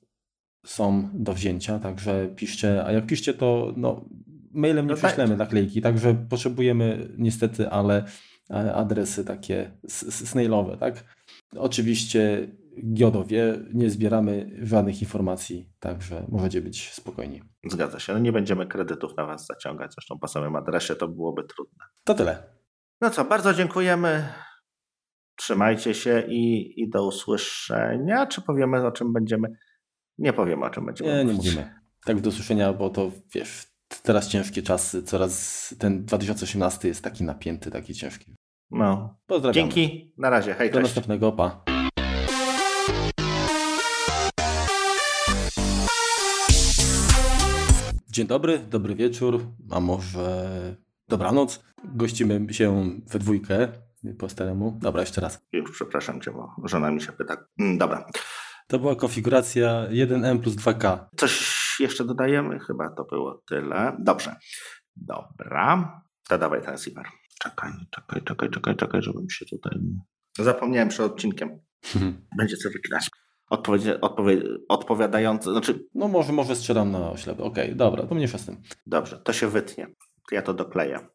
są do wzięcia, także piszcie, a jak piszcie to no, mailem nie no tak. prześlemy naklejki, także potrzebujemy niestety, ale e, adresy takie snailowe, tak? Oczywiście Giodo wie, nie zbieramy żadnych informacji, także możecie być spokojni. Zgadza się. No nie będziemy kredytów na Was zaciągać, zresztą po samym adresie to byłoby trudne. To tyle. No co, bardzo dziękujemy. Trzymajcie się i, i do usłyszenia. Czy powiemy o czym będziemy? Nie powiemy o czym będziemy. Nie, nie mówimy. Tak do usłyszenia, bo to wiesz, teraz ciężkie czasy, coraz ten 2018 jest taki napięty, taki ciężki. No. Pozdrawiam. Dzięki, na razie, hej, Do cześć. następnego, pa. Dzień dobry, dobry wieczór, a może dobranoc. Gościmy się we dwójkę po staremu. Dobra, jeszcze raz. Już przepraszam cię, bo żona mi się pyta. Mm, dobra. To była konfiguracja 1M plus 2K. Coś jeszcze dodajemy? Chyba to było tyle. Dobrze. Dobra. To dawaj ten Silver. Czekaj, czekaj, czekaj, czekaj, czekaj, żebym się tutaj... Zapomniałem przed odcinkiem. Będzie co wycinać. Odpowiedź, odpowie, odpowiadające, znaczy... No może, może strzelam na oślepy. Okej, okay, dobra, to mniejsza z tym. Dobrze, to się wytnie. Ja to dokleję.